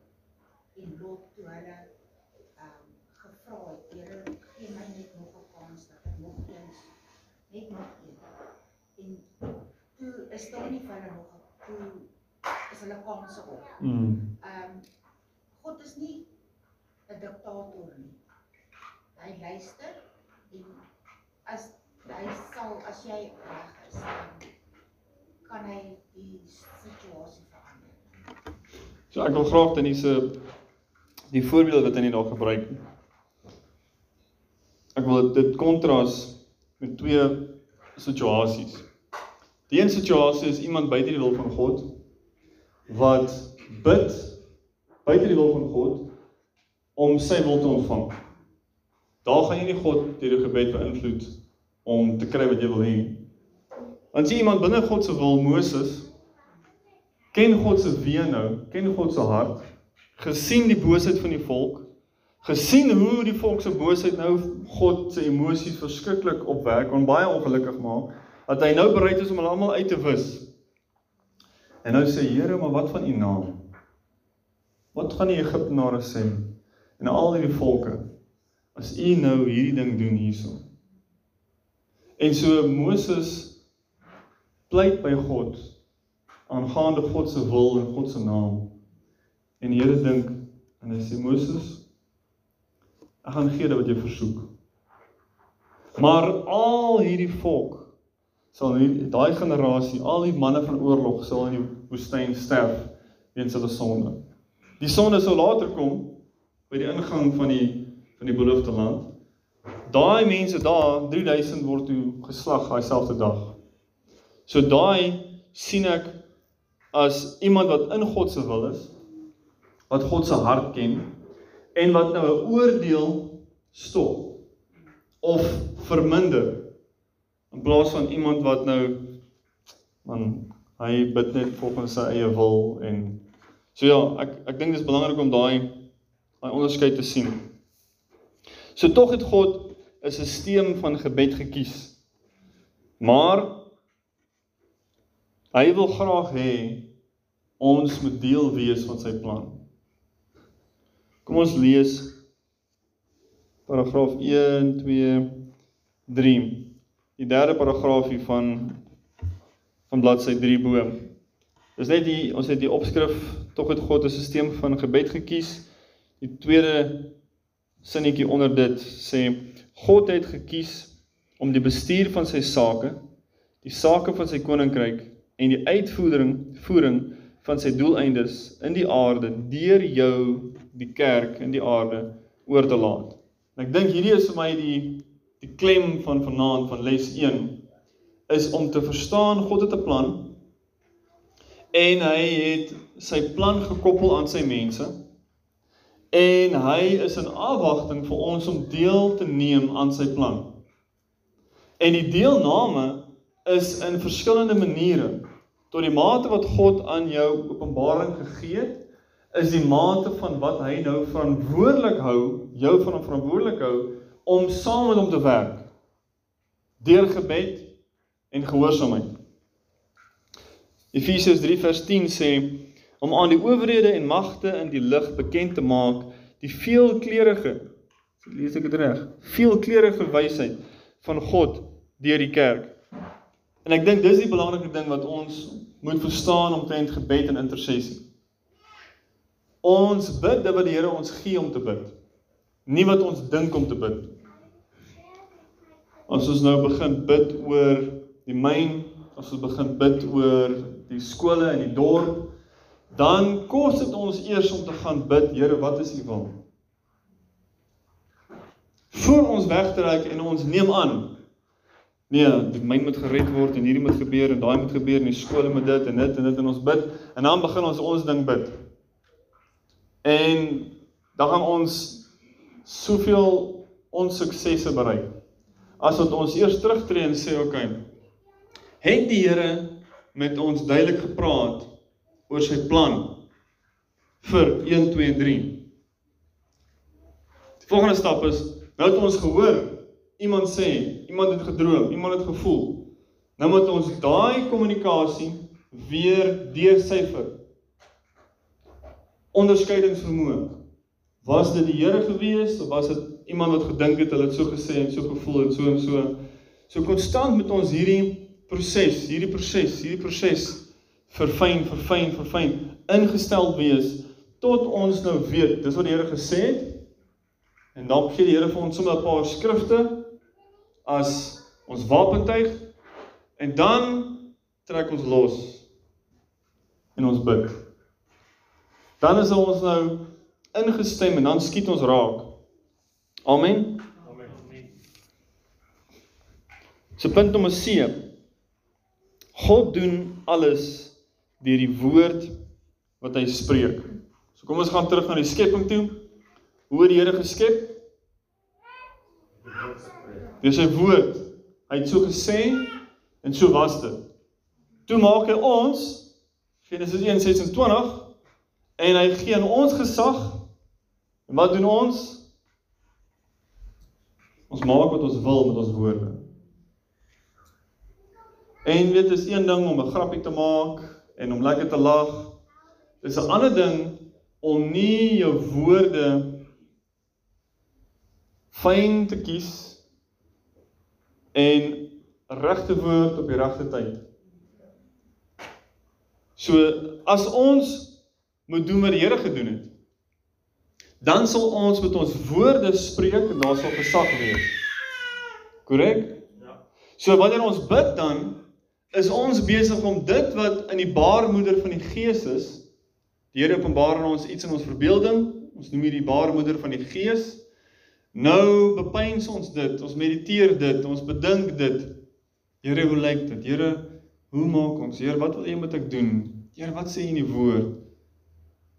en Lot toe hulle ehm um, gevra het, Here, gee my net nog 'n kans dat ek nog eens net nog een. En toe is daar nie vir hulle nog 'n toe is hulle kanse op. Mm. Ehm um, God is nie 'n diktator nie. Hy luister en as hy sal as jy reg is, kan hy die situasie verander. So ek wil graag dan hierse die voorbeeld wat hy net daar gebruik. Ek wil dit kontras met twee situasies. Die een situasie is iemand buite die wil van God wat bid buite die wil van God om sy wil te ontvang. Daar gaan jy nie God deur jou gebed beïnvloed om te kry wat jy wil hê. Want as jy iemand binne God se wil, Moses, ken God se weë nou, ken God se hart, gesien die boosheid van die volk, gesien hoe die volk se boosheid nou God se emosies verskriklik opwerk en baie ongelukkig maak, dat hy nou bereid is om hulle almal uit te wis. En nou sê Here, maar wat van u naam? Wat gaan die Egiptenare sê? En al hierdie volke as u nou hierdie ding doen hierso. En so Moses pleit by God aangaande God se wil en God se naam. En die Here dink en hy sê Moses, ek gaan gee dit wat jy versoek. Maar al hierdie volk sal daai generasie, al die manne van oorlog sal in die woestyn sterf weens hulle sonde. Die sonde sou later kom by die ingang van die van die beloofde land. Daai mense daar, 3000 word toe geslag daai selfde dag. So daai sien ek as iemand wat in God se wil is, wat God se hart ken en wat nou 'n oordeel stop of verminder in plaas van iemand wat nou man hy bid net volgens sy eie wil en so ja, ek ek dink dit is belangrik om daai daai onderskeid te sien. So tog het God 'n stelsel van gebed gekies. Maar hy wil graag hê ons moet deel wees van sy plan. Kom ons lees paragraaf 1 2 3. Die derde paragraaf hier van van bladsy 3 bo. Dis net die ons het die opskrif tog het God 'n stelsel van gebed gekies. Die tweede sinnetjie onder dit sê God het gekies om die bestuur van sy sake, die sake van sy koninkryk en die uitvoering voering van sy doeleindes in die aarde deur jou die kerk in die aarde oor te laat. En ek dink hierdie is vir my die die klem van vanaand van les 1 is om te verstaan God het 'n plan en hy het sy plan gekoppel aan sy mense en hy is in afwagting vir ons om deel te neem aan sy plan. En die deelname is in verskillende maniere. Tot die mate wat God aan jou openbaring gegee het, is die mate van wat hy nou verantwoordelik hou, jou van verantwoordelik hou om saam met hom te werk. Deur gebed en gehoorsaamheid. Efesiërs 3 vers 10 sê om aan die owerhede en magte in die lig bekend te maak die veelkleurige lees ek dit reg veelkleurige wysheid van God deur die kerk. En ek dink dis die belangrike ding wat ons moet verstaan omtrent gebed en intersessie. Ons bid dit wat die Here ons gee om te bid. Nie wat ons dink om te bid. As ons nou begin bid oor die myn, as ons begin bid oor die skole in die dorp, dan kos dit ons eers om te gaan bid, Here, wat is U wil? Voor ons wegtrek en ons neem aan. Nee, die myn moet gered word en hierdie moet gebeur en daai moet gebeur en die skole moet dit en dit en dit en ons bid en dan begin ons ons ding bid. En dan gaan ons soveel onsuksesse bereik. As wat ons eers terugtreë en sê, "Oké, okay, het die Here met ons duidelik gepraat oor sy plan vir 1 2 en 3. Die volgende stap is nou het ons gehoor iemand sê, iemand het gedroom, iemand het gevoel. Nou moet ons daai kommunikasie weer deursyfer. Onderskeidingsvermoë. Was dit die Here gewees of was dit iemand wat gedink het hulle het so gesê en so gevoel en so en so? So konstant met ons hierdie proses, hierdie proses, hierdie proses verfyn, verfyn, verfyn, ingestel wees tot ons nou weet, dis wat die Here gesê het. En dan gee die Here vir ons sommer 'n paar skrifte as ons wapentuig en dan trek ons los en ons bid. Dan is ons nou ingestem en dan skiet ons raak. Amen. Amen. So punt nommer 7. God doen alles deur die woord wat hy spreek. So kom ons gaan terug na die skepping toe. Hoe het die Here geskep? Deur sy woord. Hy het so gesê en so was dit. Toe maak hy ons Genesis 1:26 en hy gee aan ons gesag. En wat doen ons? Ons maak wat ons wil met ons woorde. En dit is een ding om 'n grappie te maak en om lekker te lag. Dis 'n ander ding om nie jou woorde fyn te kies en regte woord op die regte tyd. So as ons moet doen wat die Here gedoen het, dan sal ons met ons woorde spreek en daar sal gesag wees. Korrek? Ja. So wanneer ons bid dan is ons besig om dit wat in die baarmoeder van die Gees is, die Here openbaar aan ons iets in ons verbeelding, ons noem dit die baarmoeder van die Gees. Nou bepeins ons dit, ons mediteer dit, ons bedink dit. Here, hoe lyk dit? Here, hoe maak ons? Here, wat wil U met ek doen? Here, wat sê U in die woord?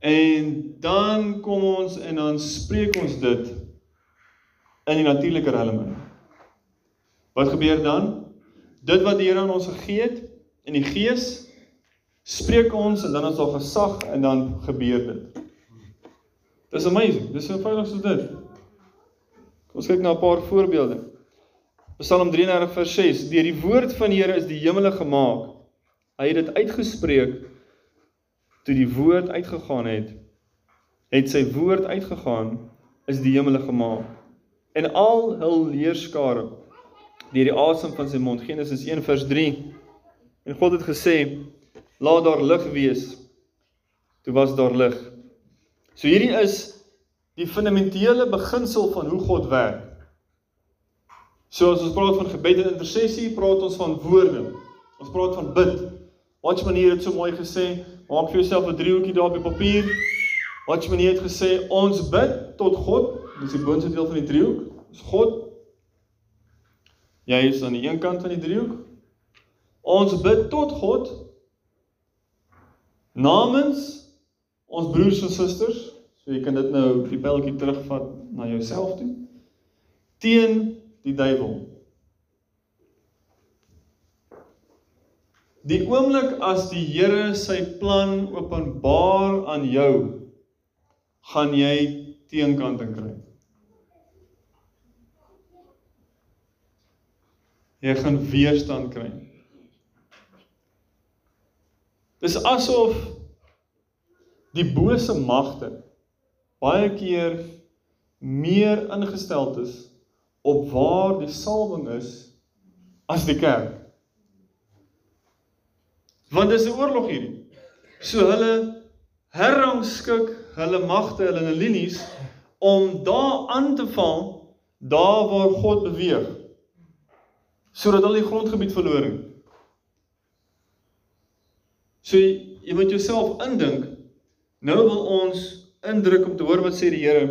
En dan kom ons en dan spreek ons dit in die natuurlike realm. Wat gebeur dan? dit wat die Here aan ons gegee het in die gees spreek ons en dan is daar gesag en dan gebeur dit. Dis amazing. Dis so eenvoudig soos dit. Kom ons kyk na 'n paar voorbeelde. Psalm 33 vers 6: Deur die woord van die Here is die hemele gemaak. Hy het dit uitgespreek toe die woord uitgegaan het. Het sy woord uitgegaan is die hemele gemaak. En al hul leerskare deur die asem van sy mond. Genesis 1 vers 3. En God het gesê: "Laat daar lig wees." Toe was daar lig. So hierdie is die fundamentele beginsel van hoe God werk. So as ons praat van gebed en intersessie, praat ons van woorde. Ons praat van bid. Watchman hier het so mooi gesê, maak vir jouself 'n driehoekie daar op die papier. Watchman hier het gesê ons bid tot God, dis die boonste deel van die driehoek. Dis God Jy is aan die een kant van die driehoek. Ons bid tot God namens ons broers en susters. So jy kan dit nou die pelletjie terugvat na jouself toe. Teen die duiwel. Die oomblik as die Here sy plan openbaar aan jou, gaan jy teenkant kry. jy gaan weerstand kry. Dis asof die bose magte baie keer meer ingestel is op waar die salwing is as die kerk. Want dis 'n oorlog hierdie. So hulle herrangskik hulle magte, hulle linies om daar aan te val daar waar God beweeg sodat hulle die grondgebied verloor. So jy moet jouself indink. Nou wil ons indruk om te hoor wat sê die Here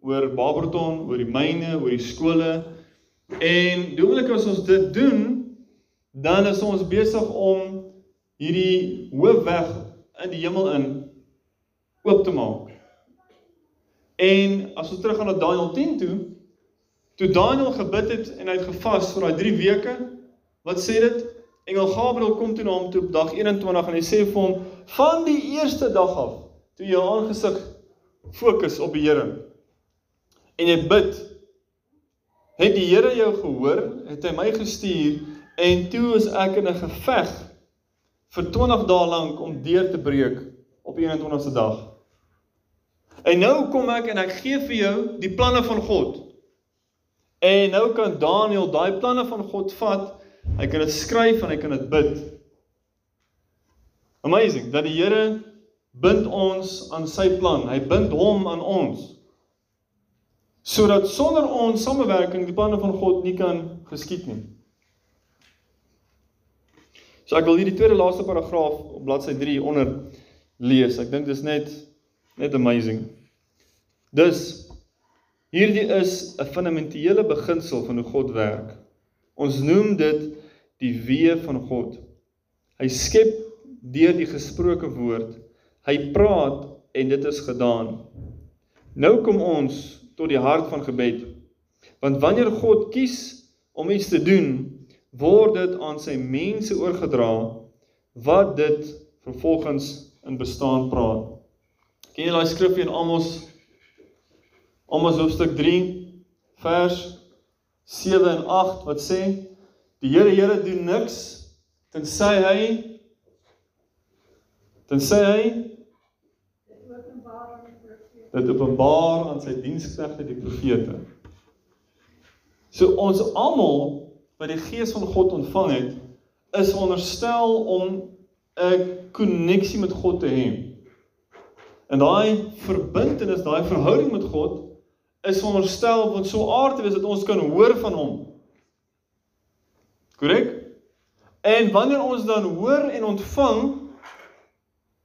oor Barberton, oor die myne, oor die skole. En doemelik as ons dit doen, dan is ons besig om hierdie hoofweg in die hemel in oop te maak. En as ons teruggaan na Daniël 10 toe, Toe Daniël gebid het en hy het gevas vir daai 3 weke, wat sê dit? Engel Gabriël kom toe na hom toe op dag 21 en hy sê vir hom: "Van die eerste dag af, toe jy aangesig fokus op die Here en jy bid, het die Here jou gehoor, het hy my gestuur en toe is ek in 'n geveg vir 20 dae lank om deur te breek op die 21ste dag. En nou kom ek en ek gee vir jou die planne van God. En nou kan Daniël daai planne van God vat. Hy kan dit skryf en hy kan dit bid. Amazing dat die Here bind ons aan sy plan. Hy bind hom aan ons. Sodat sonder ons samewerking die planne van God nie kan geskied nie. So ek wil hierdie tweede laaste paragraaf op bladsy 3 onder lees. Ek dink dis net net amazing. Dus Hierdie is 'n fundamentele beginsel van hoe God werk. Ons noem dit die weë van God. Hy skep deur die gesproke woord. Hy praat en dit is gedaan. Nou kom ons tot die hart van gebed. Want wanneer God kies om iets te doen, word dit aan sy mense oorgedra wat dit vervolgens in bestaan praat. Ken jy daai skrif in Amos Amos hoofstuk 3 vers 7 en 8 wat sê die Here Here doen niks tensy hy tensy hy dit openbaar aan sy diensknegte die profete. So ons almal wat die gees van God ontvang het, is onderstel om 'n koneksie met God te hê. En daai verbintenis, daai verhouding met God is veronderstel om so aard te wees dat ons kan hoor van hom. Korrek? En wanneer ons dan hoor en ontvang,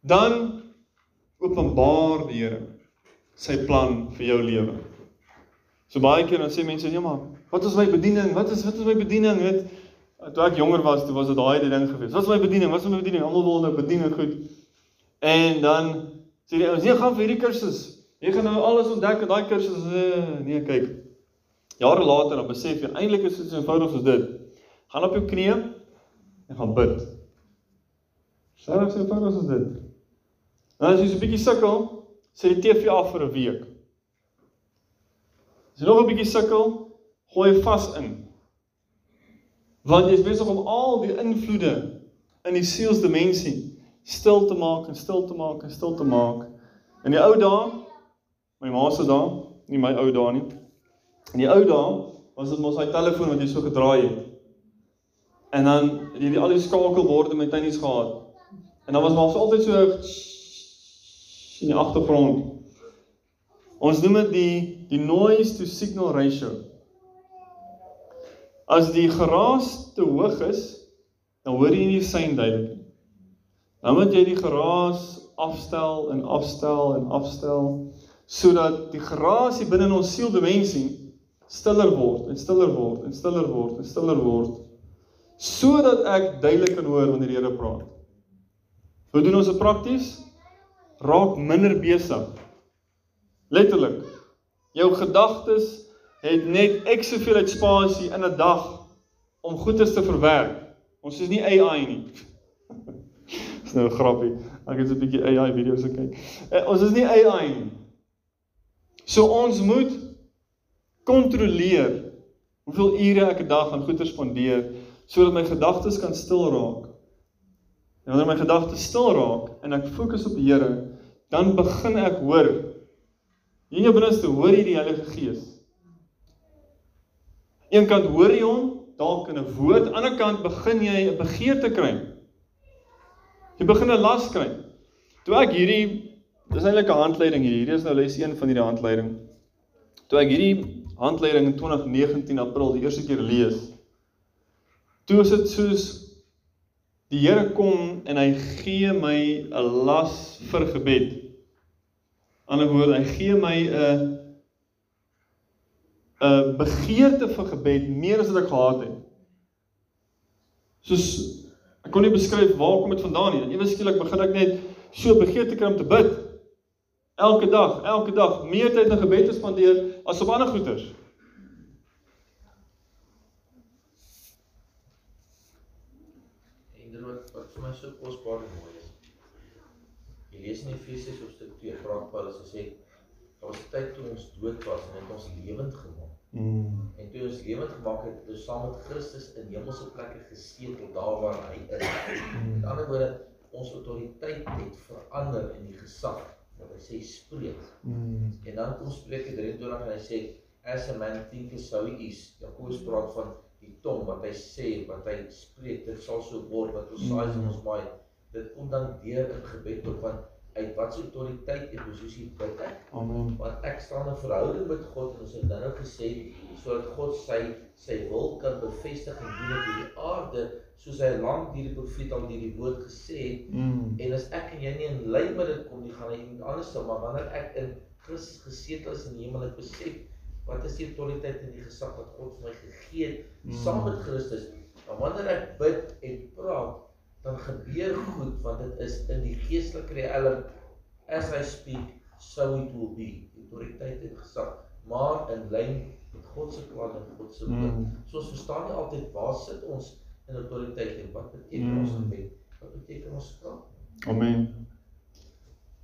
dan openbaar die Here sy plan vir jou lewe. So baie keer dan sê mense, "Nee maar, wat is my bediening? Wat is wat is my bediening?" Weet, toe ek jonger was, toe was dit daai ding gewees. Wat is my bediening? Wat is my bediening? Almal wil nou bediening goed. En dan sê die ouens, "Nee, gaan vir hierdie kursus." Jy gaan nou alles ontdek in daai kursus. Nee, kyk. Jare later dan besef jy eintlik is dit so eenvoudig soos dit. Gaan op jou knieë en gaan bid. Ek so eenvoudig soos dit? Nou as jy so 'n bietjie sukkel, sit die TV af vir 'n week. As jy nog 'n bietjie sukkel, gooi vas in. Want jy is besig om al die invloede in die sielsdimensie stil te maak en stil te maak en stil te maak. In die ou dae My ma se dae, nie my ou dae nie. In die ou dae was dit mos daai telefoon wat jy so gedraai het. En dan het jy al die skakelborde met tuinies gehad. En dan was maar altyd so in die agtergrond. Ons noem dit die die noise to signal ratio. As die geraas te hoog is, dan hoor jy nie die sein duidelik nie. Dan moet jy die geraas afstel en afstel en afstel sodat die gerasie binne in ons sieldimensie stiller word en stiller word en stiller word en stiller word sodat ek duidelik kan hoor wanneer die Here praat. Hoe doen ons dit prakties? Raak minder besig. Letterlik. Jou gedagtes het net ek soveel uit spasie in 'n dag om goedes te verwerk. Ons is nie AI nie. Dis nou 'n grappie. Ek het 'n bietjie AI video's gekyk. Eh, ons is nie AI nie. So ons moet kontroleer hoeveel ure ek 'n dag aan goeie spandeer sodat my gedagtes kan stil raak. En wanneer my gedagtes stil raak en ek fokus op die Here, dan begin ek hoor. In jou binneste hoor jy die Heilige Gees. Een kant hoor jy hom dalk in 'n woord, aan die ander kant begin jy 'n begeerte kry. Jy begin 'n las kry. Toe ek hierdie Dis eintlik 'n handleiding hier. Hierdie is nou les 1 van hierdie handleiding. Toe ek hierdie handleiding in 2019 April die eerste keer lees, toe is dit soos die Here kom en hy gee my 'n las vir gebed. Ander woorde, hy gee my 'n 'n begeerte vir gebed meer as wat ek gehad het. Soos ek kon nie beskryf waar kom dit vandaan nie. Ewe skielik begin ek net so begeerte kry om te bid. Elke dag, elke dag meer tyd in gebed te spandeer as op ander goeters. En dit wat wat vir my so kosbaar en mooi is. Jy lees in Efesiërs hoofstuk 2, praat Paulus en sê daar was 'n tyd toe ons dood was en het ons lewend gemaak. Mm. En toe ons lewend gemaak het, het ons saam met Christus in hemelse plekke gesetel daar waar hy is. Met ander woorde, ons autoriteit het verander in die gesag wat hy sê spreek. Mm. En dan kom Spreuke 23 en hy sê as a man thinketh so he is. Jakobus praat van die tong wat hy sê, wat hy spreek, dit sal so word wat ons saai in ons maai. Dit kom dan deur in gebed op van uit wat se autoriteit en posisie bid ek. Amen. Want ek staan in verhouding met God en ons het ook gesê sodat God sy sy wil kan bevestig en doen op hierdie aarde soos hy lank deur die profeet al deur die woord gesê het Mm. En as ek en jy nie in lyn met dit kom nie, gaan hy iemand anders sou, maar wanneer ek in Christus gesetel is in die hemel, ek besef wat is die autoriteit en die gesag wat God vir my gegee het Mm. saam met Christus. Maar wanneer ek bid en praat, dan gebeur goed want dit is in die geestelike riem as I speak so it will be autoriteit en gesag maar in lyn met God se plan en God se wil. Mm. So ons verstaan nie altyd waar sit ons in autoriteit en wat beteken Mm. ons gebed? Wat beteken ons spraak? Amen.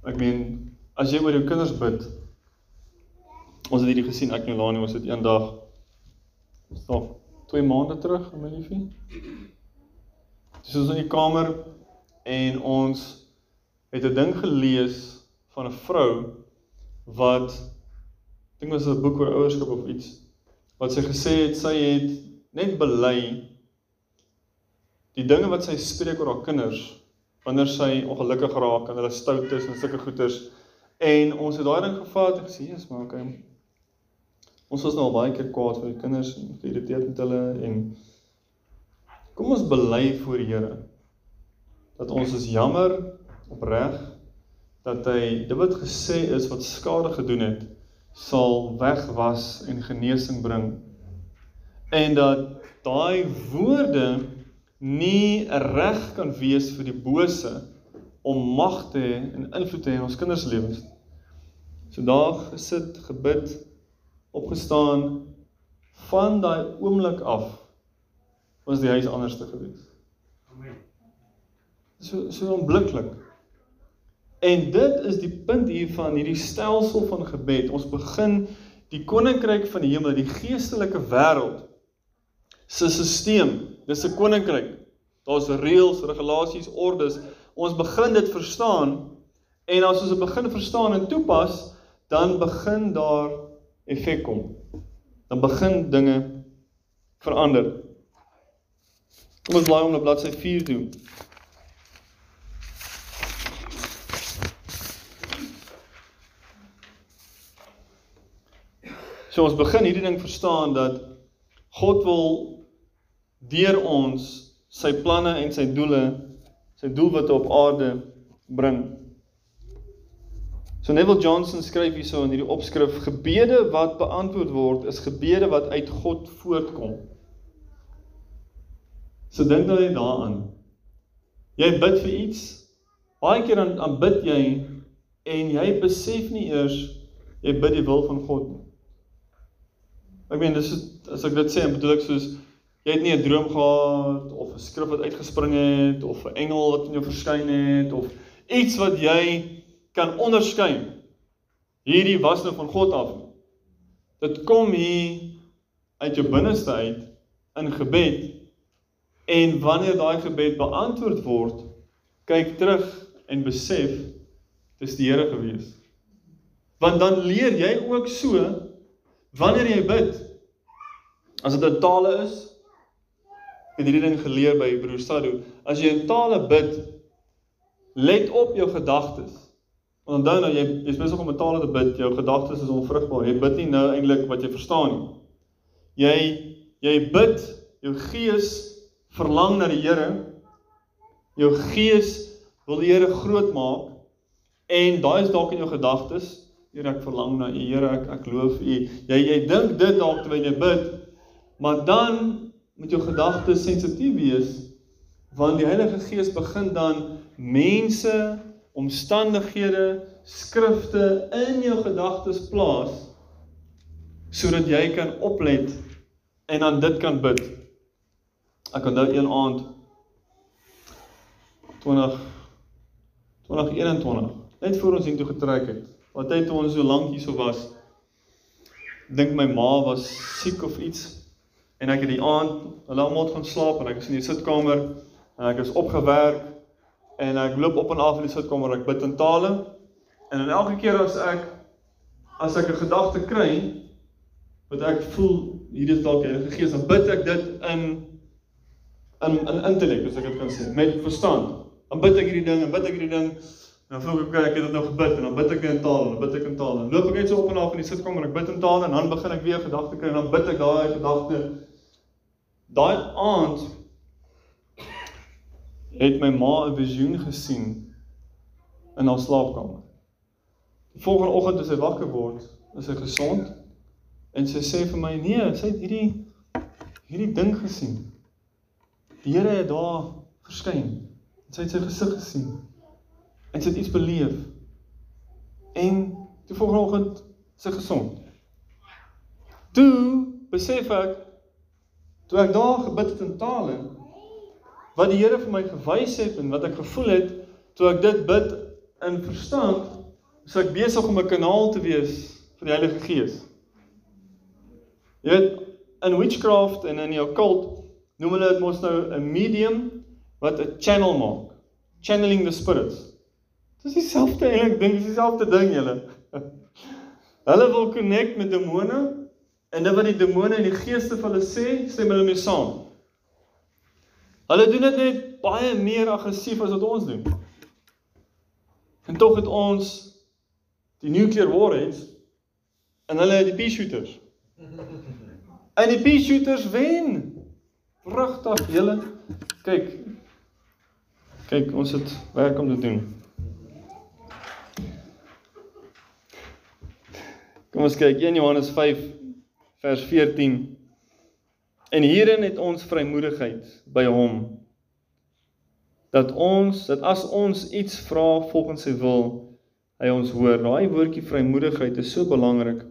Ek meen as jy oor jou kinders bid. Ons het hierdie gesien ek en Lani ons het eendag nog 2 maande terug, my liefie. Dis ons in die kamer en ons het 'n ding gelees van 'n vrou wat ek dink was 'n boek oor ouerskap of iets wat sy gesê het sy het net bely die dinge wat sy spreek oor haar kinders wanneer sy ongelukkig raak en hulle stout is en sulke goeters en ons het daai ding gevat en gesê Jesus maar okay ons was nou al baie keer kwaad vir die kinders en geïrriteerd met hulle en kom ons bely voor die Here dat ons is jammer opreg dat hy dit wat gesê is wat skade gedoen het sal wegwas en genesing bring en dat daai woorde nie reg kan wees vir die bose om mag te hê en invloed te hê in ons kinders lewens. So daar gesit, gebid, opgestaan van daai oomblik af was die huis anders te gewees. Amen. So so onmiddellik. En dit is die punt hier van hierdie stelsel van gebed. Ons begin die koninkryk van die hemel, die geestelike wêreld se stelsel. Dis 'n koninkryk. Daar's reëls, regulasies, ordes. Ons begin dit verstaan en as ons dit begin verstaan en toepas, dan begin daar effek kom. Dan begin dinge verander. Kom ons blaai om na bladsy 4 toe. So ons begin hierdie ding verstaan dat God wil deur ons sy planne en sy doele, sy doelwitte op aarde bring. So Neville Johnson skryf hierso in hierdie opskrif: Gebede wat beantwoord word is gebede wat uit God voortkom. So dink nou net daaraan. Jy bid vir iets, baie keer dan aanbid jy en jy besef nie eers jy bid die wil van God nie. Ek meen dis as ek dit sê, bedoel ek soos jy het nie 'n droom gehad of 'n skrif wat uitgespring het of 'n engel wat in jou verskyn het of iets wat jy kan onderskei. Hierdie was nou van God af. Dit kom hier uit jou binneste uit in gebed en wanneer daai gebed beantwoord word, kyk terug en besef dis die Here gewees. Want dan leer jy ook so wanneer jy bid as dit in tale is het hierdie ding geleer by broer Sadu as jy in tale bid let op jou gedagtes onthou nou jy jy's besig om in tale te bid jou gedagtes is onvrugbaar jy bid nie nou eintlik wat jy verstaan nie. Jy jy bid jou gees verlang na die Here. Jou gees wil die Here groot maak. En daai is dalk in jou gedagtes Here ek verlang na U. Here ek ek loof U. Jy jy dink dit dalk terwyl jy bid, maar dan moet jou gedagtes sensitief wees want die Heilige Gees begin dan mense, omstandighede, skrifte in jou gedagtes plaas sodat jy kan oplet en dan dit kan bid. Ek onthou een aand 20 2021 net voor ons hiertoe getrek het. Wat tyd toe ons so lank hierso was. Dink my ma was siek of iets en ek het die aand, hulle almal gaan slaap en ek is in die sitkamer en ek is opgewerk en ek loop op en af in die sitkamer ek bid in tale en dan elke keer as ek as ek 'n gedagte kry wat ek voel hier is dalk Heilige Gees dan bid ek dit in in in intellek as ek dit kan sê met verstand dan bid ek hierdie ding en bid ek hierdie ding En dan voel ek okay, ek het dit nou gebid en dan bid ek in taal en dan bid ek in taal. Dan loop ek net so op en af in die sitkamer en ek bid in taal en dan begin ek weer gedagte kry en dan bid ek daai gedagte. Daai aand het my ma 'n visioen gesien in haar slaapkamer. Die volgende oggend toe sy wakker word, is sy gesond en sy sê vir my: "Nee, sy het hierdie hierdie ding gesien. Die Here het daar verskyn." Sy het sy gesig gesien. En sy het iets beleef. En die volgende oggend sy gesond. Toe besef ek toe ek daar gebid het in tale wat die Here vir my gewys het en wat ek gevoel het toe ek dit bid in verstand, is ek besig om 'n kanaal te wees vir die Heilige Gees. Jy weet, in witchcraft en in die occult noem hulle dit mos nou 'n medium wat 'n channel maak. Channeling the spirits. Dis dieselfde eintlik ding, dis dieselfde ding julle. Hulle wil connect met demone en dit wat die demone en die geeste vir hulle sê, stem hulle mee saam. Hulle doen dit net baie meer aggressief as wat ons doen. En tog het ons die nuclear warheads en hulle die pea shooters. En die pea shooters wen. Pragtig, julle. Kyk. Kyk, ons het werk om te doen. Kom ons kyk 1 Johannes 5 vers 14. En hierin het ons vrymoedigheid by hom dat ons dat as ons iets vra volgens sy wil, hy ons hoor. Daai woordjie vrymoedigheid is so belangrik.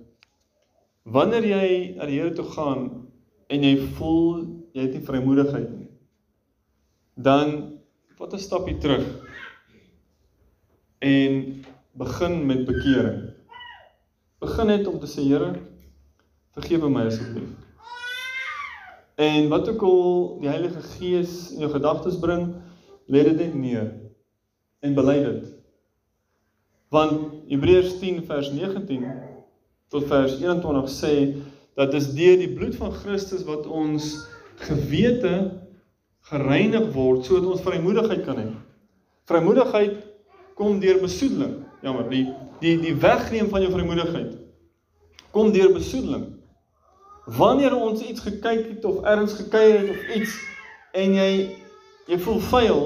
Wanneer jy na die Here toe gaan en jy voel jy het nie vrymoedigheid nie, dan vat 'n stapie terug en begin met bekering. Begin net om te sê Here, vergewe my asseblief. En wat ook al die Heilige Gees in jou gedagtes bring, lê dit net neer en bely dit. Want Hebreërs 10 vers 19 tot vers 21 sê dat dis deur die bloed van Christus wat ons gewete gereinig word sodat ons vrymoedigheid kan hê. Vrymoedigheid kom deur besoedeling. Jammer, die die die wegneem van jou vrymoedigheid kom deur besoedeling. Wanneer ons iets gekyk het of ergens gekuier het of iets en jy jy voel vuil,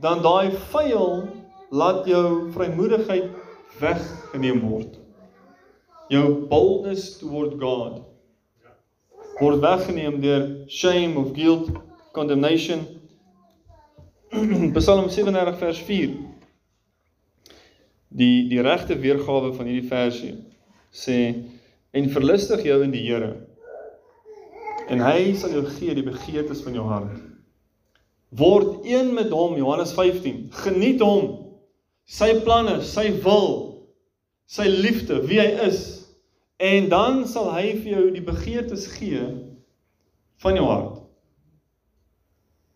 dan daai vuil laat jou vrymoedigheid weggeneem word. Jou boldness toward God word weggeneem deur shame of guilt, condemnation. Psalm 37 vers 4. Die die regte weergawe van hierdie versie sê en verlustig jou in die Here en hy sal jou gee die begeertes van jou hart. Word een met hom Johannes 15. Geniet hom. Sy planne, sy wil, sy liefde, wie hy is. En dan sal hy vir jou die begeertes gee van jou hart.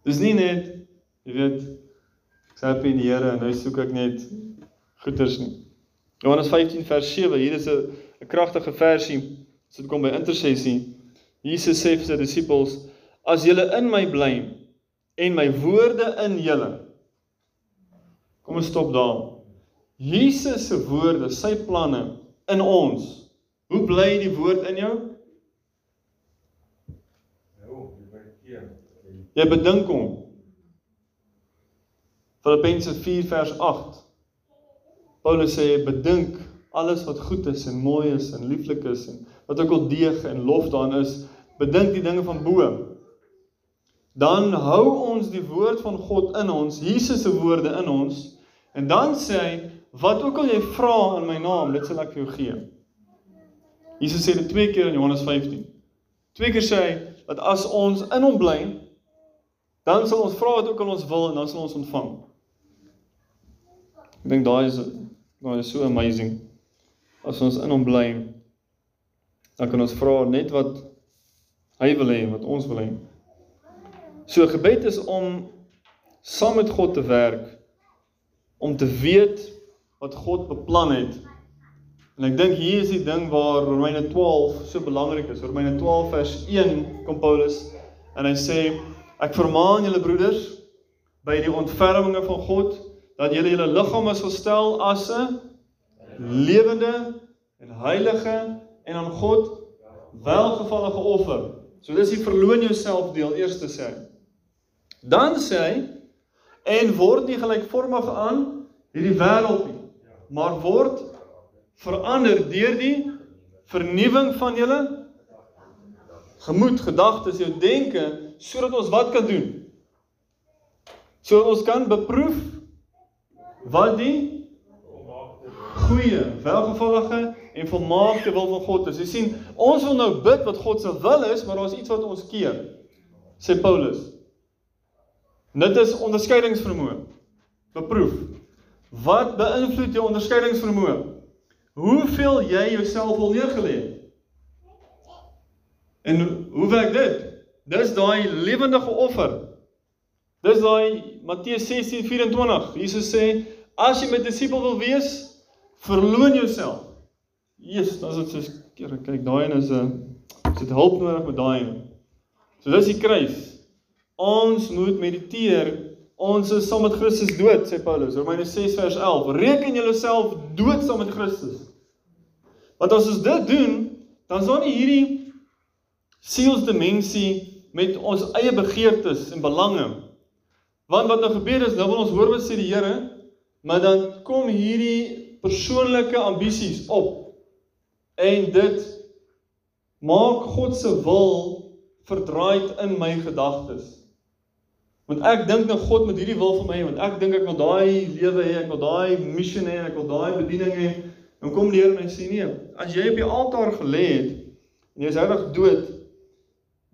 Dis nie net jy weet ek sê in die Here en nou soek ek net goeders nie. Johannes 15 vers 7. Hier is 'n 'n kragtige versie as dit kom by intersessie. Jesus sê vir sy disippels: "As julle in my bly en my woorde in julle." Kom ons stop daar. Jesus se woorde, sy planne in ons. Hoe bly die woord in jou? Jy bedink hom. Filippense 4 vers 8. Paulus sê bedink alles wat goed is en mooi is en lieflik is en wat ook al deeg en lof daarin is, bedink die dinge van bo. Dan hou ons die woord van God in ons, Jesus se woorde in ons en dan sê hy wat ook al jy vra in my naam, dit sal ek vir jou gee. Jesus sê dit twee keer in Johannes 15. Twee keer sê hy dat as ons in hom bly, dan sal ons vra wat ook al ons wil en dan sal ons ontvang. Ek dink daai is daai is so amazing. As ons in hom bly, dan kan ons vra net wat hy wil hê, wat ons wil hê. So gebed is om saam met God te werk om te weet wat God beplan het. En ek dink hier is die ding waar Romeine 12 so belangrik is. Romeine 12 vers 1 kom Paulus en hy sê ek vermaan julle broeders by die ontferminge van God dat julle julle liggame sal stel as 'n lewende en heilige en aan God welgevallige offer. So dis die verloon jouself deel eerste sê. Dan sê hy en word nie gelykvormig aan hierdie wêreld nie, maar word verander deur die vernuwing van julle gemoed, gedagtes, jou denke sodat ons wat kan doen? So ons kan beproef wat die goeie, welgevallige en volmaakte wil van God is. Jy sien, ons wil nou bid wat God se wil is, maar daar's iets wat ons keer. Sê Paulus. Dit is onderskeidingsvermoë. Beproef. Wat beïnvloed jou onderskeidingsvermoë? Hoeveel jy jouself wil neergelê het? En hoe werk dit? Dis daai lewendige offer. Dis daai Matteus 16:24. Jesus sê, as jy my disipel wil wees, verloon jouself. Jesus, dan is dit soos kyk, kyk daai een is 'n is dit hulp nodig met daai een. So dis die kruis. Ons moet mediteer. Ons is saam met Christus dood, sê Paulus. Romeine 6 vers 11. Reken julleself dood saam met Christus. Want as ons dit doen, dan is daar nie hierdie sielsdimensie met ons eie begeertes en belange. Want wat nou gebeur is, nou wil ons hoor wat sê die Here, maar dan kom hierdie persoonlike ambisies op. En dit maak God se wil verdraaid in my gedagtes. Want ek dink nou God met hierdie wil vir my, want ek dink ek wil daai lewe hê, ek wil daai missie hê, ek wil daai bediening hê. En kom die Here en hy sê nee, as jy op die altaar gelê het en jy is reg dood,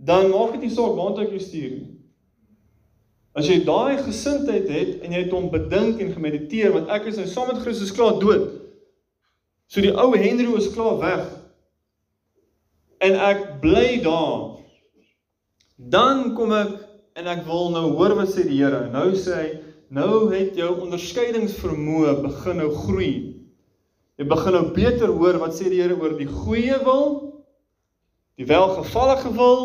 dan maak dit nie saak waartoe ek jou stuur nie. As jy daai gesindheid het en jy het hom bedink en gemediteer want ek is nou saam met Christus klaar dood. So die ou Henry is klaar weg. En ek bly daar. Dan kom ek en ek wil nou hoor wat sê die Here. Nou sê hy, nou het jou onderskeidingsvermoë begin nou groei. Jy begin nou beter hoor wat sê die Here oor die goeie wil, die welgevallige wil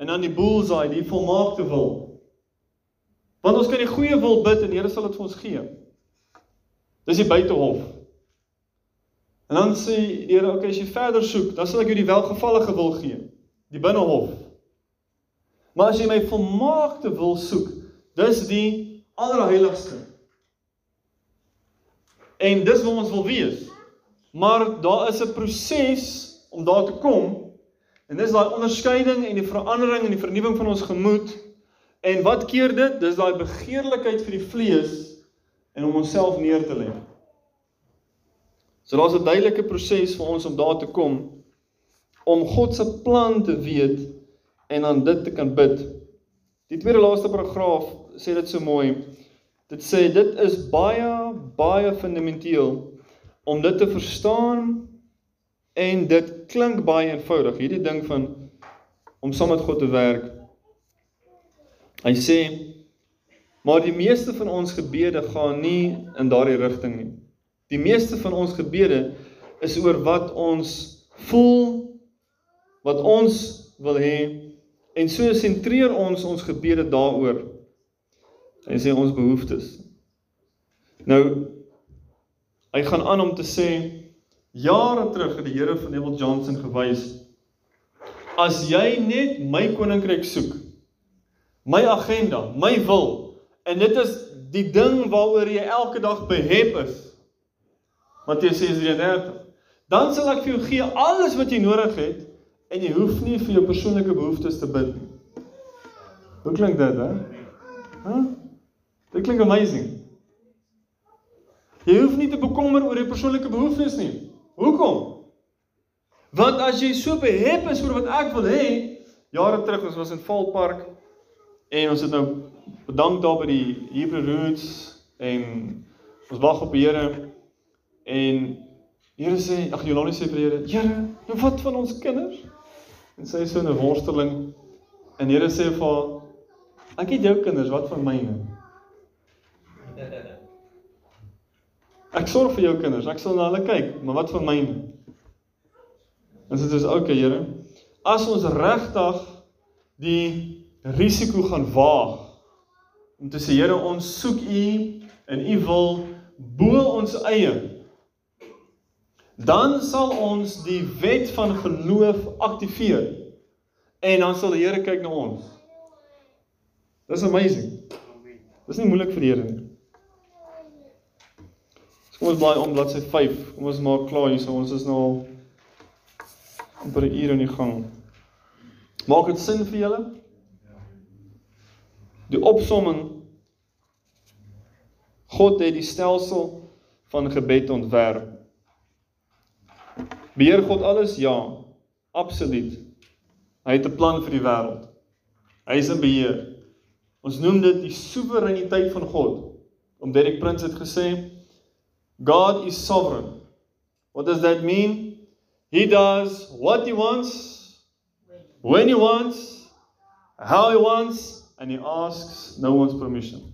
en dan die bullseye, die volmaakte wil. Want ons kan die goeie wil bid en die Here sal dit vir ons gee. Dis die buitehof. En dan sê die Here, okay, as jy verder soek, dan sal ek jou die welgevallige wil gee, die binnehof. Maar as jy my volmaakte wil soek, dis die allerheiligste. En dis wat ons wil wees. Maar daar is 'n proses om daar te kom. En dis daai onderskeiding en die verandering en die vernuwing van ons gemoed. En wat keer dit? Dis daai begeerlikheid vir die vlees en om onsself neer te lê. So daar's 'n duidelike proses vir ons om daar te kom om God se plan te weet en aan dit te kan bid. Die tweede laaste paragraaf sê dit so mooi. Dit sê dit is baie baie fundamenteel om dit te verstaan en dit klink baie eenvoudig. Hierdie ding van om saam met God te werk. Hy sê maar die meeste van ons gebede gaan nie in daardie rigting nie. Die meeste van ons gebede is oor wat ons voel, wat ons wil hê en so sentreer ons ons gebede daaroor. Hy sê ons behoeftes. Nou hy gaan aan om te sê jare terug het die Here van Neville Johnson gewys as jy net my koninkryk soek, my agenda, my wil en dit is die ding waaroor jy elke dag behep is. Matteus 6:33. Dan sal ek vir jou gee alles wat jy nodig het en jy hoef nie vir jou persoonlike behoeftes te bid nie. Hoe klink dit, hè? Hæ? Dit klink amazing. Jy hoef nie te bekommer oor jou persoonlike behoeftes nie. Hoekom? Want as jy so behep is oor wat ek wil hê, jare terug ons was in Valpark en ons het nou bedank daar by die Hebrew Roots en ons wag op die Here en Here sê, ag Jolani sê vir die Here, Here, nou wat van ons kinders? En sy is so 'n worsteling en Here sê vir haar, ek het jou kinders, wat van myne? Ek sorg vir jou kinders, ek sal na hulle kyk, maar wat van myne? En dit is okay, Here. As ons regtig die risiko gaan waag om te sê Here, ons soek U en U wil bo ons eie dan sal ons die wet van geloof aktiveer en dan sal die Here kyk na ons. Dis amazing. Dis nie moeilik vir die Here nie. Kom ons blaai om bladsy 5. Kom ons maak klaar hier. So ons is nou al amper 'n uur in die gang. Maak dit sin vir julle? Die opsomming God het die stelsel van gebed ontwerp. Beheer God alles? Ja, absoluut. Hy het 'n plan vir die wêreld. Hy is in beheer. Ons noem dit die soewereiniteit van God. Om Derek Prince het gesê, God is sovereign. What does that mean? He does what he wants, when he wants, how he wants, and he asks no one's permission.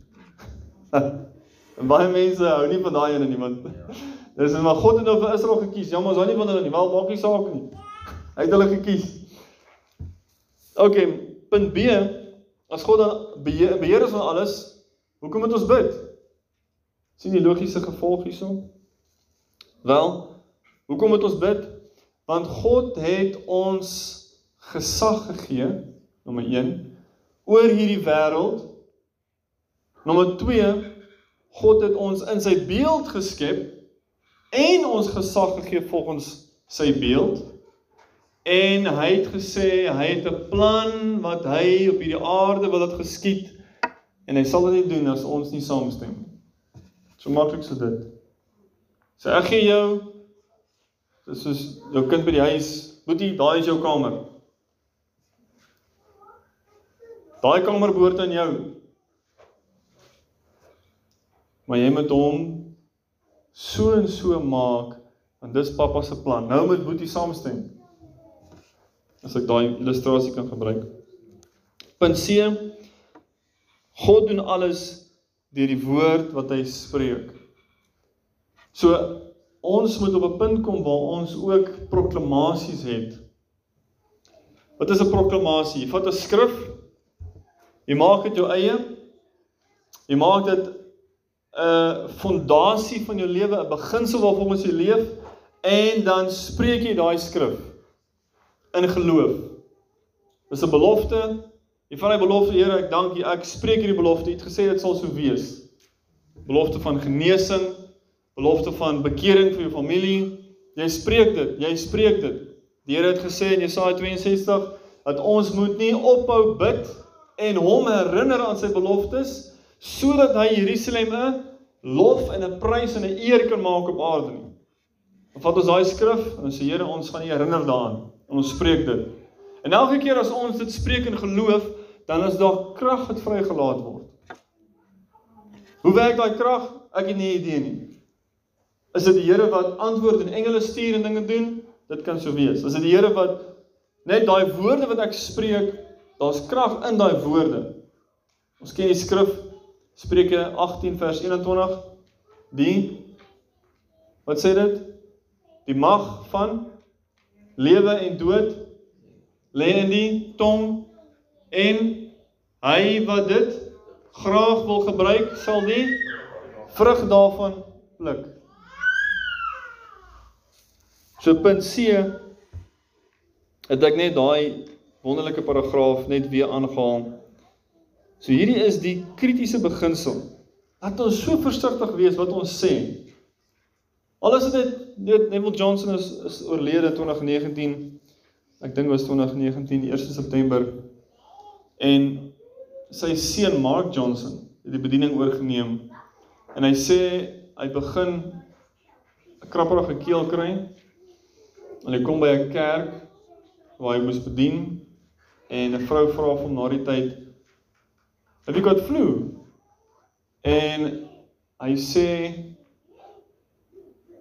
en baie mense hou nie van daai ene nie want dis is maar God het nou vir Israel gekies. Ja, maar ons hou nie van hulle nie. Wel maak nie saak nie. Hy het hulle gekies. OK, punt B. As God dan beheer, beheer is van alles, hoekom moet ons bid? sien die logiese gevolg hierson? Wel, hoekom moet ons bid? Want God het ons gesag gegee, nommer 1, oor hierdie wêreld. Nommer 2, God het ons in sy beeld geskep en ons gesag gegee volgens sy beeld. En hy het gesê hy het 'n plan wat hy op hierdie aarde wil laat geskied en hy sal dit nie doen as ons nie saamstem nie. So maklik so dit. Sê ek gee jou dis soos jou kind by die huis, boetie, daai is jou kamer. Daai kamer behoort aan jou. Maar jy moet hom so en so maak want dis pappa se plan. Nou moet boetie saamstem. As ek daai illustrasie kan gebruik. Punt C God doen alles deur die woord wat hy spreek. So ons moet op 'n punt kom waar ons ook proklamasies het. Wat is 'n proklamasie? Jy vat 'n skrif, jy maak dit jou eie. Jy maak dit 'n fondasie van jou lewe, 'n beginsel waarvolgens jy leef en dan spreek jy daai skrif in geloof. Dis 'n belofte. Jy vat die belofte, Here, ek dank U. Ek spreek hierdie belofte. U het gesê dit sal so wees. Belofte van genesing, belofte van bekering vir jou familie. Jy spreek dit. Jy spreek dit. Die Here het gesê in Jesaja 62 dat ons moet nie ophou bid en hom herinner aan sy beloftes sodat hy Jerusalem 'n lof en 'n prys en 'n eer kan maak op aarde nie. Dan vat ons daai skrif en sê Here, ons gaan U herinner daaraan en ons spreek dit. En elke keer as ons dit spreek in geloof, dan is daar krag wat vrygelaat word. Hoe werk daai krag? Ek het nie idee nie. Is dit die Here wat antwoord en engele stuur en dinge doen? Dit kan so wees. Is dit die Here wat net daai woorde wat ek spreek, daar's krag in daai woorde. Ons ken die skrif Spreuke 18 vers 21. Die Wat sê dit? Die mag van lewe en dood lê in die tong en hy wat dit graag wil gebruik sal die vrug daarvan pluk. So punt C het ek net daai wonderlike paragraaf net weer aangehaal. So hierdie is die kritiese beginsel. Dat ons so versigtig wees wat ons sê. Alles het dit Neville Johnson is, is oorlede in 2019. Ek dink was 2019 1 September en sy seun Mark Johnson het die bediening oorgeneem en hy sê hy begin 'n krapperige keel kry en hy kom by 'n kerk waar hy moes bedien en 'n vrou vra hom na die tyd have you got flu en hy sê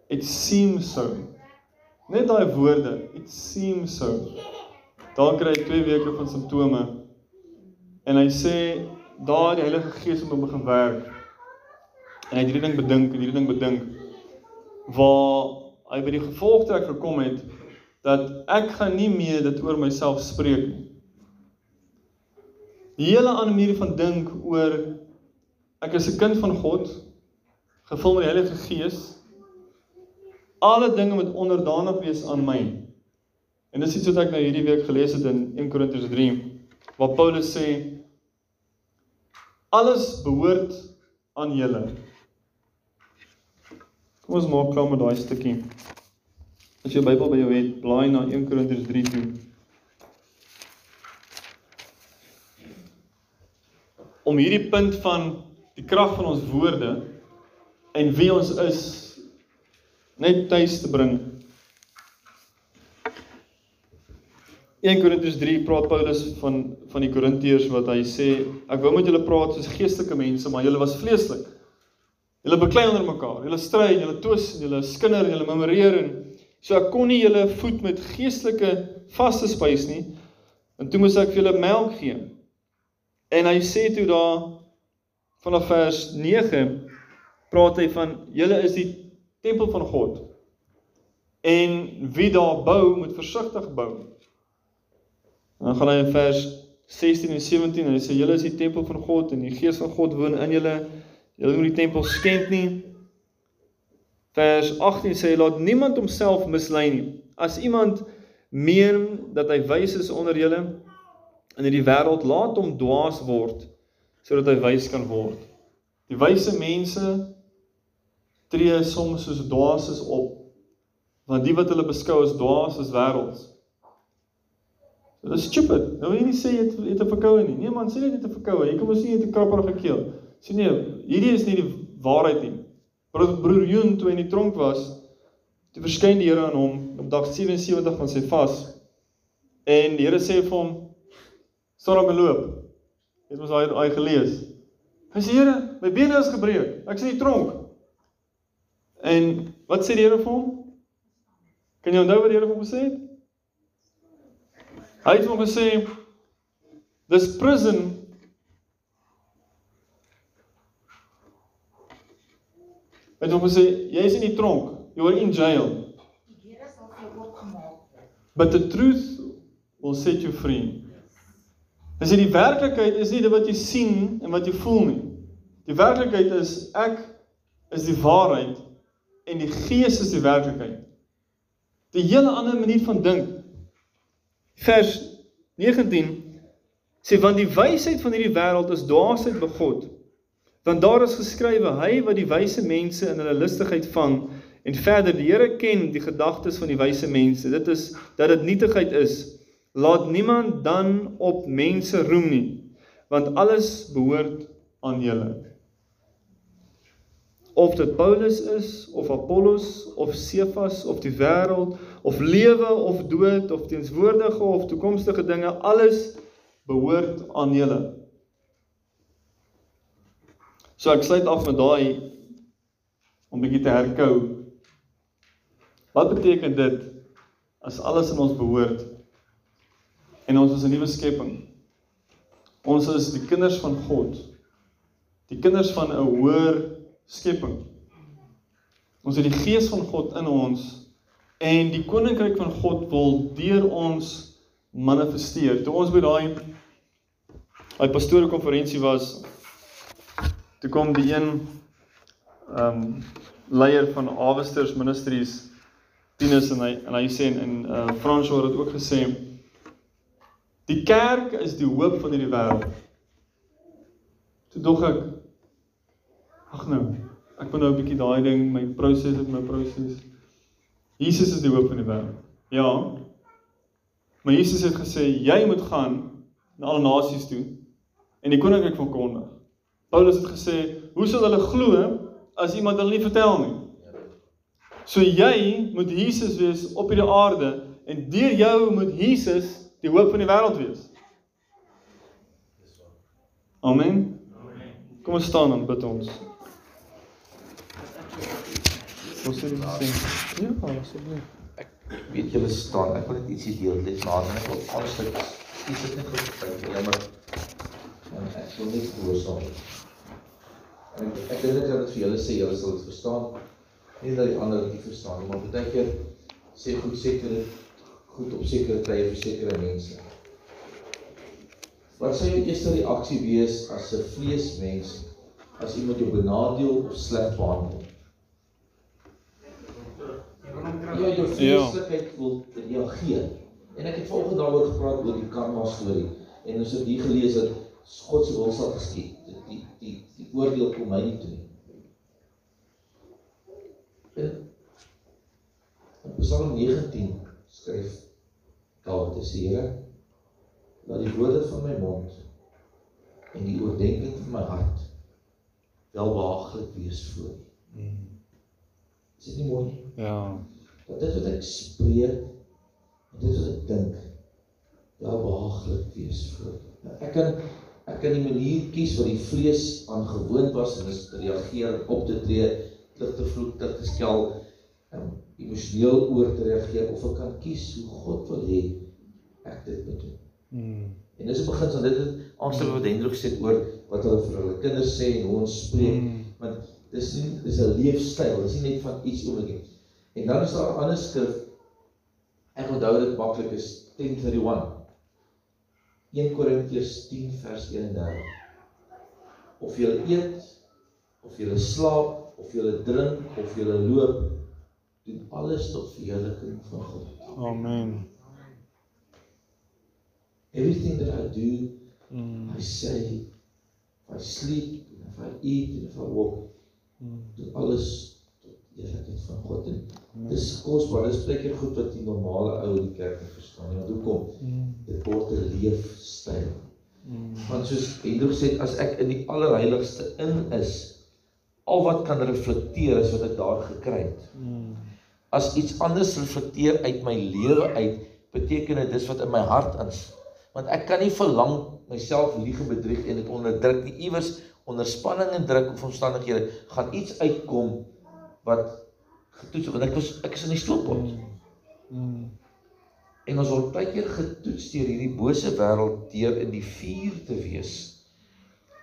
it seems so net daai woorde it seems so dan kry hy 2 weke van simptome En hy sê daar die Heilige Gees het hom begin werk. En hy het hierdie ding bedink hierdie ding bedink waar hy by die gevolgtrek gekom het dat ek gaan nie meer dit oor myself spreek nie. Die hele manier van dink oor ek is 'n kind van God, gevul met die Heilige Gees. Alle dinge moet onderdanig wees aan my. En dis iets wat ek nou hierdie week gelees het in 1 Korintiërs 3 waar Paulus sê alles behoort aan julle. Kom ons maak klaar met daai stukkie. As jy Bybel by jou het, blaai na 1 Korintiërs 3 toe. Om hierdie punt van die krag van ons woorde en wie ons is net tuis te bring. 1 Korintiërs 3 praat Paulus van van die Korintiërs wat hy sê ek wou met julle praat soos geestelike mense maar julle was vleeslik. Julle beklei onder mekaar. Julle stry, julle twis, julle skinder, julle memoreer en so ek kon nie julle voed met geestelike vaste spys nie. En toe moes ek vir julle melk gee. En hy sê toe daar vanaf vers 9 praat hy van julle is die tempel van God. En wie daar bou moet versigtig bou. En dan gaan hy in vers 16 en 17 en hy sê julle is die tempel van God en die gees van God woon in julle. Julle moet die tempel skend nie. Vers 18 sê laat niemand homself mislei nie. As iemand meen dat hy wys is onder julle in hierdie wêreld, laat hom dwaas word sodat hy wys kan word. Die wyse mense tree soms soos dwaas op want die wat hulle beskou as dwaas is wêrelds. Dit is stupid. Nou wil jy nie sê jy het, het 'n verkoue nie. Nee man, sê net jy het 'n verkoue. Jy kom ons jy het 'n krapperige keel. Sê nee, hierdie is nie die waarheid nie. Broer broer Joen toe in die tronk was, toe verskyn die Here aan hom op dag 77 van sy vas. En die Here sê vir hom: "Staan op en loop." Het ons daai daai gelees. Hy sê: "Here, my bene is gebreek. Ek is in die tronk." En wat sê die Here vir hom? Kan jy onthou wat die Here vir hom gesê het? Hy het hom gesê this prison Hy het hom gesê jy is in die tronk, you are in jail. But the truth will set you free. Dis die werklikheid is nie dit wat jy sien en wat jy voel nie. Die werklikheid is ek is die waarheid en die gees is die werklikheid. Die hele ander manier van dink. Vers 19 sê want die wysheid van hierdie wêreld is dwaasheid by God. Want daar is geskrywe hy wat die wyse mense in hulle lustigheid vang en verder die Here ken die gedagtes van die wyse mense. Dit is dat dit nietigheid is. Laat niemand dan op mense roem nie, want alles behoort aan julle. Of dit Paulus is of Apollos of Cephas of die wêreld of lewe of dood of teenswoordige of toekomstige dinge, alles behoort aan julle. So ek sluit af met daai om bietjie te herkou. Wat beteken dit as alles in ons behoort en ons is 'n nuwe skepping? Ons is die kinders van God. Die kinders van 'n hoër skepping. Ons het die gees van God in ons en die koninkryk van God wil deur ons manifesteer. Toe ons by daai daai pastorie konferensie was, toe kom die een ehm um, leier van Awesters Ministries Tinus en hy en hy sê en, en uh, François het ook gesê die kerk is die hoop van hierdie wêreld. Toe dog ek ag nou, ek moet nou 'n bietjie daai ding my proses met my proses. Jesus is die hoop van die wêreld. Ja. Maar Jesus het gesê jy moet gaan na alle nasies toe en die koninkryk verkondig. Paulus het gesê, hoe sal hulle glo as iemand hulle nie vertel nie? So jy moet Jesus wees op hierdie aarde en deur jou moet Jesus die hoop van die wêreld wees. Amen. Kom ons staan en bid ons. Ons sê dit sê. Ja, asseblief. weet julle staan, ek wil net ietsie deel, dit is maar net op iets het net goed gekry, jammer. En ek wil net gehoorsaam. En ek ek dink dat dit vir julle sê, julle sal dit verstaan. Nie dat die ander dit verstaan nie, maar baie keer sê goed sekere goed op sekere tye vir sekere mense. Wat sou jou eerste reaksie wees as 'n vleesmens as iemand jou benadeel of sleg behandel? Ja, jou vleeslikheid wil reageer. En ek het volgens daaroor gepraat oor die karma storie. En ons het hier gelees dat God se wil sal geskied. Die die die, die oordeel kom my nie toe nie. En in Psalm 19 skryf Dawid te sê, Here, laat die woorde van my mond en die oordeenking van my hart welbehaaglik wees voor U. Is dit nie mooi nie? Ja. Dat dit wat ek spreek en dit wat ek dink wel behaaglik wees voor. Nou, ek kan ek kan die manier kies wat die vlees aan gewoond was en is te reageer, op te tree, terug te vloek, terug te skel, emosioneel oor te reageer of ek kan kies hoe God wil hê ek dit moet doen. Mm. En dis 'n begin van dit het aanstel wat Hendrik gesê het oor wat hulle vir hulle kinders sê en hoe ons spreek. Mm. Want dis nie dis 'n leefstyl, dis nie net van iets oor nie. En dan is daar 'n ander skrif. Ek onthou dit maklik is 10:31. 1 Korintiërs 10 vers 31. Of jy eet, of jy slaap, of jy drink, of jy loop, doen alles tot verheerliking van God. Amen. Everything that I do, Mm. I say, if I sleep, and if I eat, and if I walk, Mm. doen alles tot eerlikheid van God. En Amen. dis kosbaar, dis baie keer goed wat die normale ou in die kerk nie verstaan nie. Want hoekom? Mm. Dit word 'n leefstyl. Mm. Want soos Hendrik sê, as ek in die allerheiligste in is, al wat kan reflekteer is wat ek daar gekry het. Mm. As iets anders reflekteer uit my lewe uit, beteken dit dis wat in my hart is. Want ek kan nie verlang myself lieg en bedrieg en dit onderdruk nie. Iewers onder spanning en druk of omstandighede gaan iets uitkom wat getoets word. Ek was ek is in die stooppot. Mm. En ons word baie keer getoets deur hierdie bose wêreld deur in die vuur te wees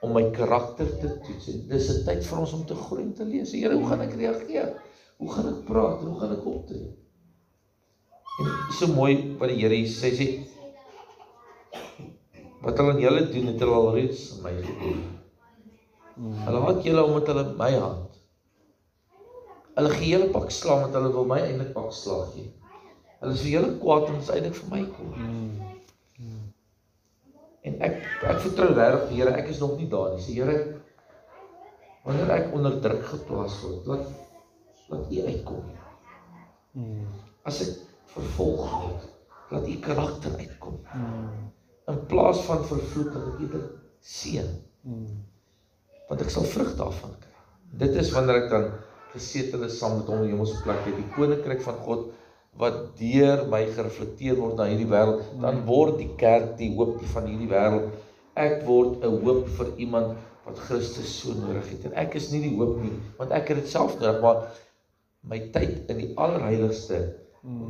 om my karakter te toets. En dis 'n tyd vir ons om te groei en te lees. Here, hoe gaan ek reageer? Hoe gaan ek praat? Hoe gaan ek optree? En so mooi wat die Here sê, sê wat hulle aan julle doen, het hulle alreeds aan my gedoen. Hulle haat julle omdat hulle my haat. Hulle gee julle pak slaag want hulle wil my eintlik pak slaag gee. Hulle is vir julle kwaad en is eintlik vir my kwaad. Mm. En ek ek vertrou regtig die Here, ek is nog nie daar nie. Sê Here, wanneer ek onder druk geplaas word, laat laat U uitkom. Mm. As ek vervolg word, laat U karakter uitkom. Mm. In plaas van vervloek, laat ek dit seën, Mm. want ek sal vrug daarvan kry. Dit is wanneer ek dan gesetel is saam met hom in die hemelse plek, die koninkryk van God wat deur my gereflekteer word na hierdie wêreld, dan word die kerk die hoop van hierdie wêreld. Ek word 'n hoop vir iemand wat Christus so nodig het. En ek is nie die hoop nie, want ek het dit self nodig, maar my tyd in die allerheiligste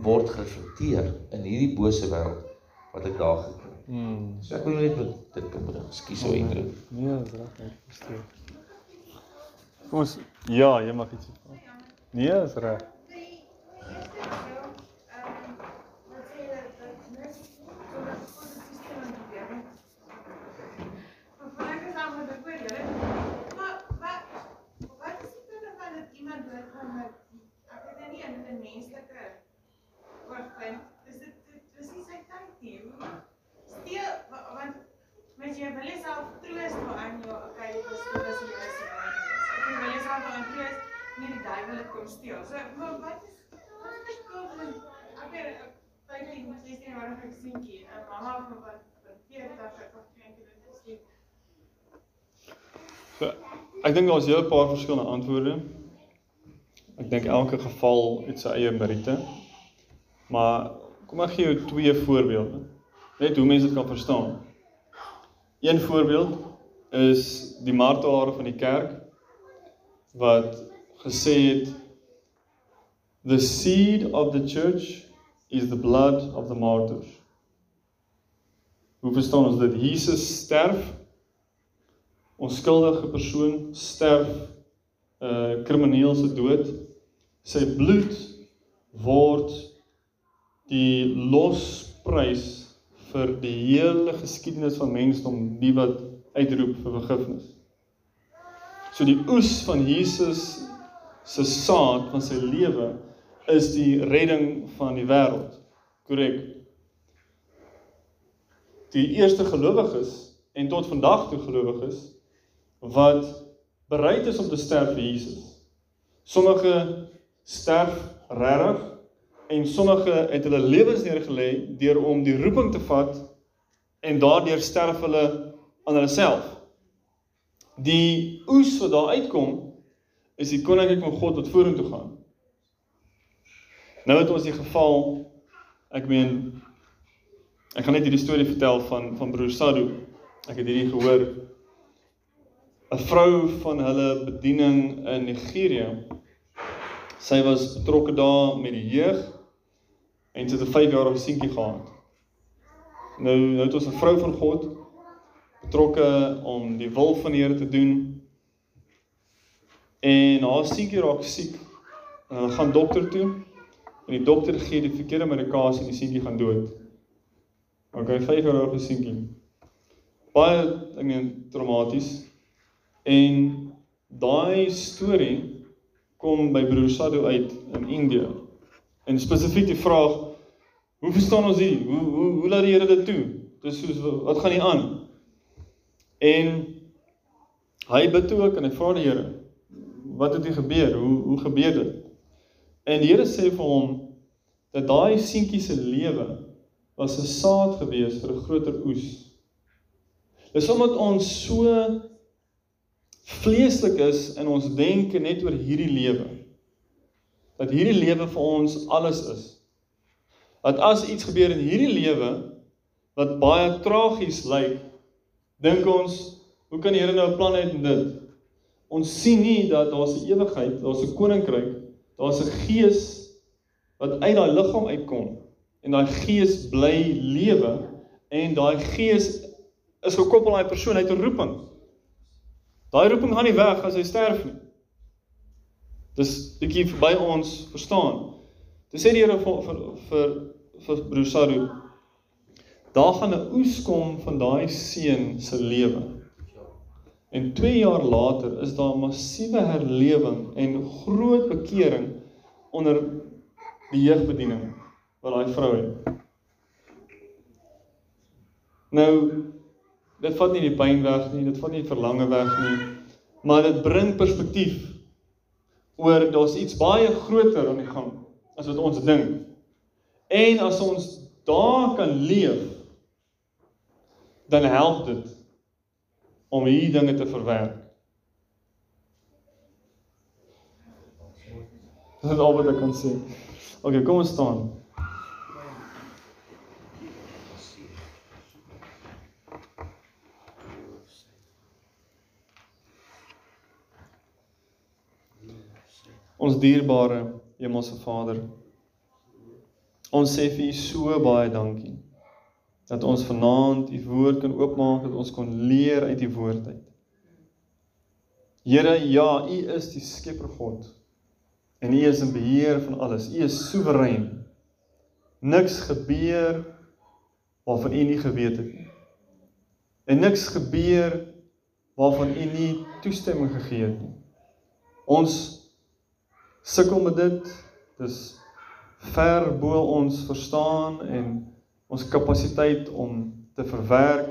word gereflekteer in hierdie bose wêreld wat ek daar gekry het. Mm. So ek wil net met dit kan bring. Ekskuus so Hendrik. Nee, dis reg, ek verstaan. Kom ons ja, jy mag iets. Nee, dis reg. Met jy wil jouself troos nou aan jou, okay, dis dis die is. Ek wil jouself aan troos nie die duiwel het kom steel. So, maar wat is wat is van ek het 15 16 jarige seentjie en 'n mamma van wat wat 40 of 20 dit is. So ek dink daar's 'n hele paar verskillende antwoorde. Ek dink elke geval het sy eie meriete. Maar kom ek gee jou twee voorbeelde. Net hoe mense dit kan verstaan. Een voorbeeld is die martelare van die kerk wat gesê het the seed of the church is the blood of the martyrs. Hoe verstaan ons dit? Jesus sterf onskuldige persoon sterf 'n uh, krimineel se dood. Sy bloed word die losprys vir die hele geskiedenis van mensdom die wat uitroep vir vergifnis. So die oes van Jesus se saad van sy lewe is die redding van die wêreld. Korrek. Die eerste gelowiges en tot vandag toe gelowiges wat bereid is om te sterf vir Jesus. Sommige sterf regtig en sommige het hulle lewens neergelê deur om die roeping te vat en daardeur sterf hulle aan hulle self. Die oes wat daar uitkom is die koninkryk van God wat vorentoe gaan. Nou het ons die geval ek meen ek gaan net hierdie storie vertel van van broer Sadu. Ek het hierdie gehoor 'n vrou van hulle bediening in Nigerië. Sy was betrokke daar met die jeug en sy het 'n 5-jarige seentjie gehad. Nou nou het ons 'n vrou van God betrokke om die wil van die Here te doen. En haar seentjie raak siek. Hulle gaan dokter toe. En die dokter gee die verkeerde medikasie en die seentjie gaan dood. OK, 5-jarige seentjie. Baie ek meen traumaties. En daai storie kom by broer Sadu uit in Indië. En spesifiek die vraag Hoe verstaan ons dit? Hoe hoe hoe laat die Here dit toe? Dis soos wat gaan hier aan? En hy bid toe ook en hy vra die Here, wat het hier gebeur? Hoe hoe gebeur dit? En die Here sê vir hom dat daai seentjie se lewe was 'n saad gewees vir 'n groter oes. Dis omdat ons so vleeslik is in ons denke net oor hierdie lewe. Dat hierdie lewe vir ons alles is dat as iets gebeur in hierdie lewe wat baie tragies lyk, dink ons, hoe kan die Here nou 'n plan hê met dit? Ons sien nie dat daar's 'n ewigheid, daar's 'n koninkryk, daar's 'n gees wat uit daai liggaam uitkom en daai gees bly lewe en daai gees is gekoppel aan daai persoon uit 'n roeping. Daai roeping gaan nie weg as hy sterf nie. Dis bietjie verby ons verstaan. Dis sê die Here vir vir vir, vir broer Saru. Daar gaan 'n oes kom van daai seun se lewe. En 2 jaar later is daar 'n massiewe herlewing en groot bekering onder die jeugbediening wat daai vrou het. Nou dit vat nie die pyn weg nie, dit vat nie die verlange weg nie, maar dit bring perspektief oor daar's iets baie groter aan die gang as wat ons dink. En as ons daar kan leef, dan help dit om hierdie dinge te verwerk. Dit is al wat ek kan sê. OK, kom ons staan. Ons dierbare Hemelse Vader. Ons sê vir U so baie dankie dat ons vanaand U woord kan oopmaak dat ons kon leer uit U woord uit. Here, ja, U is die Skepper God. En U is in beheer van alles. U is soewerein. Niks gebeur waarvan U nie geweet het nie. En niks gebeur waarvan U nie toestemming gegee het nie. Ons sukkel met dit. Dis ver bo ons verstaan en ons kapasiteit om te verwerk.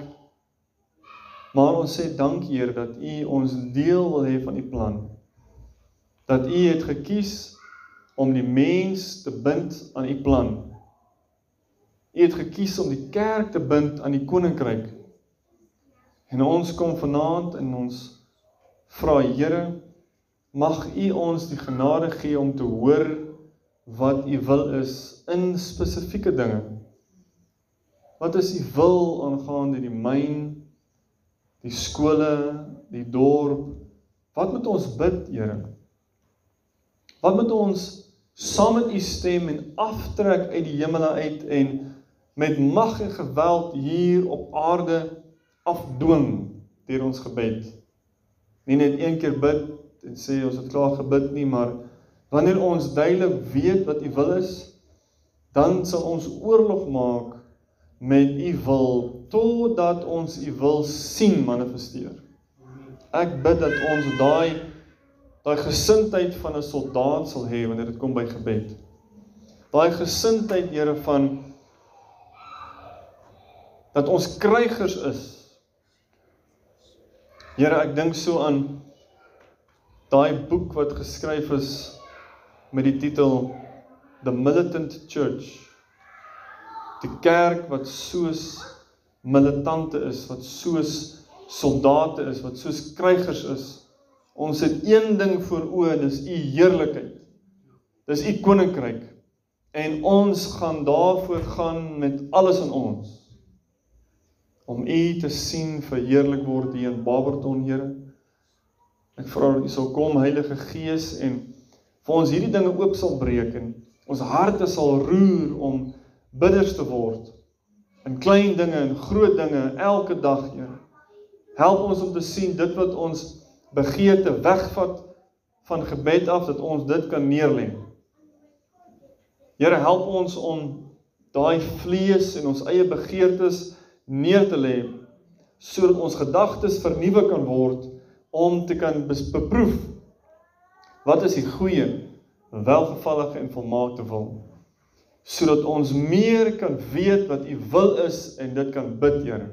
Maar ons sê dankie Here dat U ons deel wil hê van U plan. Dat U het gekies om die mens te bind aan U plan. U het gekies om die kerk te bind aan die koninkryk. En ons kom vanaand en ons vra Here mag U ons die genade gee om te hoor wat U wil is in spesifieke dinge. Wat is U wil aangaande die myn, die skole, die dorp? Wat moet ons bid, Here? Wat moet ons saam met U stem en aftrek uit die hemele uit en met mag en geweld hier op aarde afdwing deur ons gebed? Nie net een keer bid en sê ons het klaar gebid nie, maar wanneer ons duidelik weet wat U wil is, dan sal ons oorlog maak met U wil totdat ons U wil sien manifesteer. Ek bid dat ons daai daai gesindheid van 'n soldaat sal hê wanneer dit kom by gebed. Daai gesindheid, Here, van dat ons krygers is. Here, ek dink so aan daai boek wat geskryf is met die titel The Militant Church. Die kerk wat soos militante is, wat soos soldate is, wat soos krygers is. Ons het een ding voor oë, dis u heerlikheid. Dis u koninkryk. En ons gaan daarvoor gaan met alles in ons om U te sien verheerlik word hier in Barberton, Here. Ek vra dat U sal kom Heilige Gees en vir ons hierdie dinge oop sal breek en ons harte sal roer om bidders te word in klein dinge en groot dinge elke dag, Here. Help ons om te sien dit wat ons begeerte wegvat van gebed af dat ons dit kan neerlê. Here help ons om daai vlees en ons eie begeertes neer te lê sodat ons gedagtes vernuwe kan word om te kan beproef wat is die goeie, welgevallige en volmaakte wil sodat ons meer kan weet wat u wil is en dit kan bid, Here.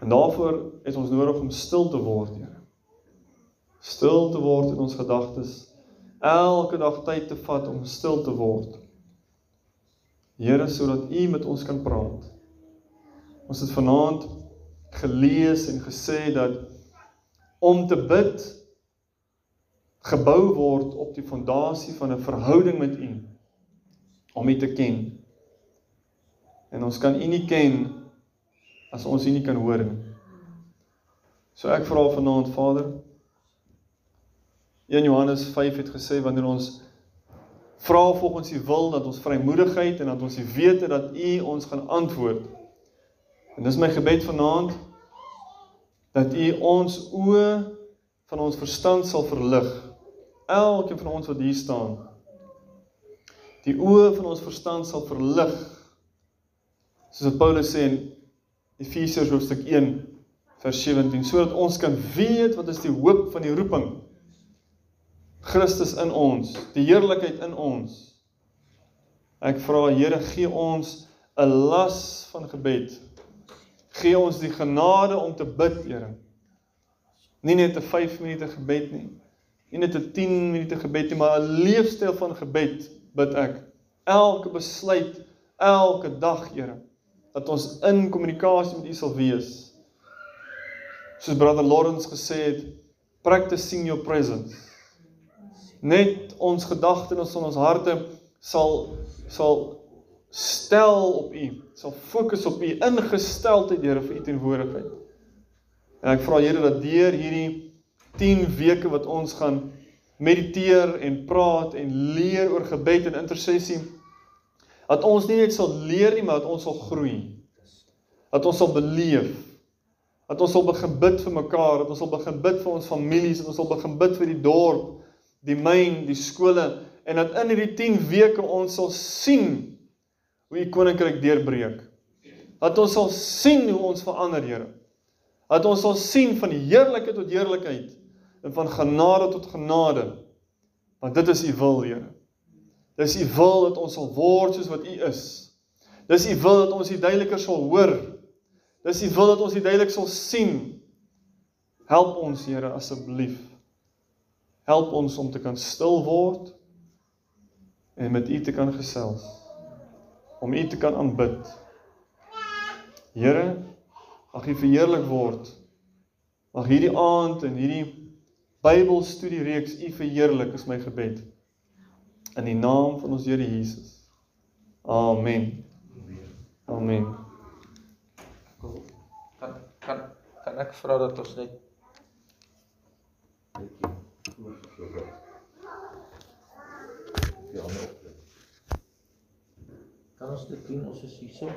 En daarvoor is ons nodig om stil te word, Here. Stil te word in ons gedagtes. Elke dag tyd te vat om stil te word. Here, sodat u met ons kan praat. Ons het vanaand gelees en gesê dat om te bid gebou word op die fondasie van 'n verhouding met U om U te ken. En ons kan U nie ken as ons U nie kan hoor nie. So ek vra vanaand Vader 1 Johannes 5 het gesê wanneer ons vra volgens U wil dat ons vrymoedigheid en dat ons weet dat U ons gaan antwoord. En dis my gebed vanaand dat U ons oë van ons verstand sal verlig. Elkeen van ons wat hier staan. Die oë van ons verstand sal verlig. Soos wat Paulus sê in Efesiërs hoofstuk 1 vers 17 sodat ons kan weet wat is die hoop van die roeping. Christus in ons, die heerlikheid in ons. Ek vra Here gee ons 'n las van gebed Gee ons die genade om te bid, Here. Nie net 'n 5 minute gebed nie. Nie net 'n 10 minute gebed nie, maar 'n leefstyl van gebed bid ek. Elke besluit, elke dag, Here, dat ons in kommunikasie met U sal wees. Soos brother Lawrence gesê het, practicing your presence. Net ons gedagtes en ons harte sal sal stel op U, sal fokus op U ingesteldheid, Here, vir U teenwoordigheid. En ek vra Here dat deur hierdie 10 weke wat ons gaan mediteer en praat en leer oor gebed en intersessie, dat ons nie net sal leer nie, maar dat ons sal groei. Dat ons sal beleef. Dat ons sal begin bid vir mekaar, dat ons sal begin bid vir ons families, dat ons sal begin bid vir die dorp, die myn, die skole en dat in hierdie 10 weke ons sal sien hoe u koninkryk deurbreek. Dat ons sal sien hoe ons verander, Here. Dat ons sal sien van heerlikheid tot heerlikheid en van genade tot genade. Want dit is u wil, Here. Dis u wil dat ons sal word soos wat u is. Dis u wil dat ons u duideliker sal hoor. Dis u wil dat ons u duidelik sal sien. Help ons, Here, asseblief. Help ons om te kan stil word en met u te kan gesels om U te kan aanbid. Here, mag U verheerlik word. Mag hierdie aand en hierdie Bybelstudie reeks U verheerlik is my gebed. In die naam van ons Here Jesus. Amen. Amen. Kan kan kan ek vra dat ons net Ja. Kan ons dit doen ons is hierso?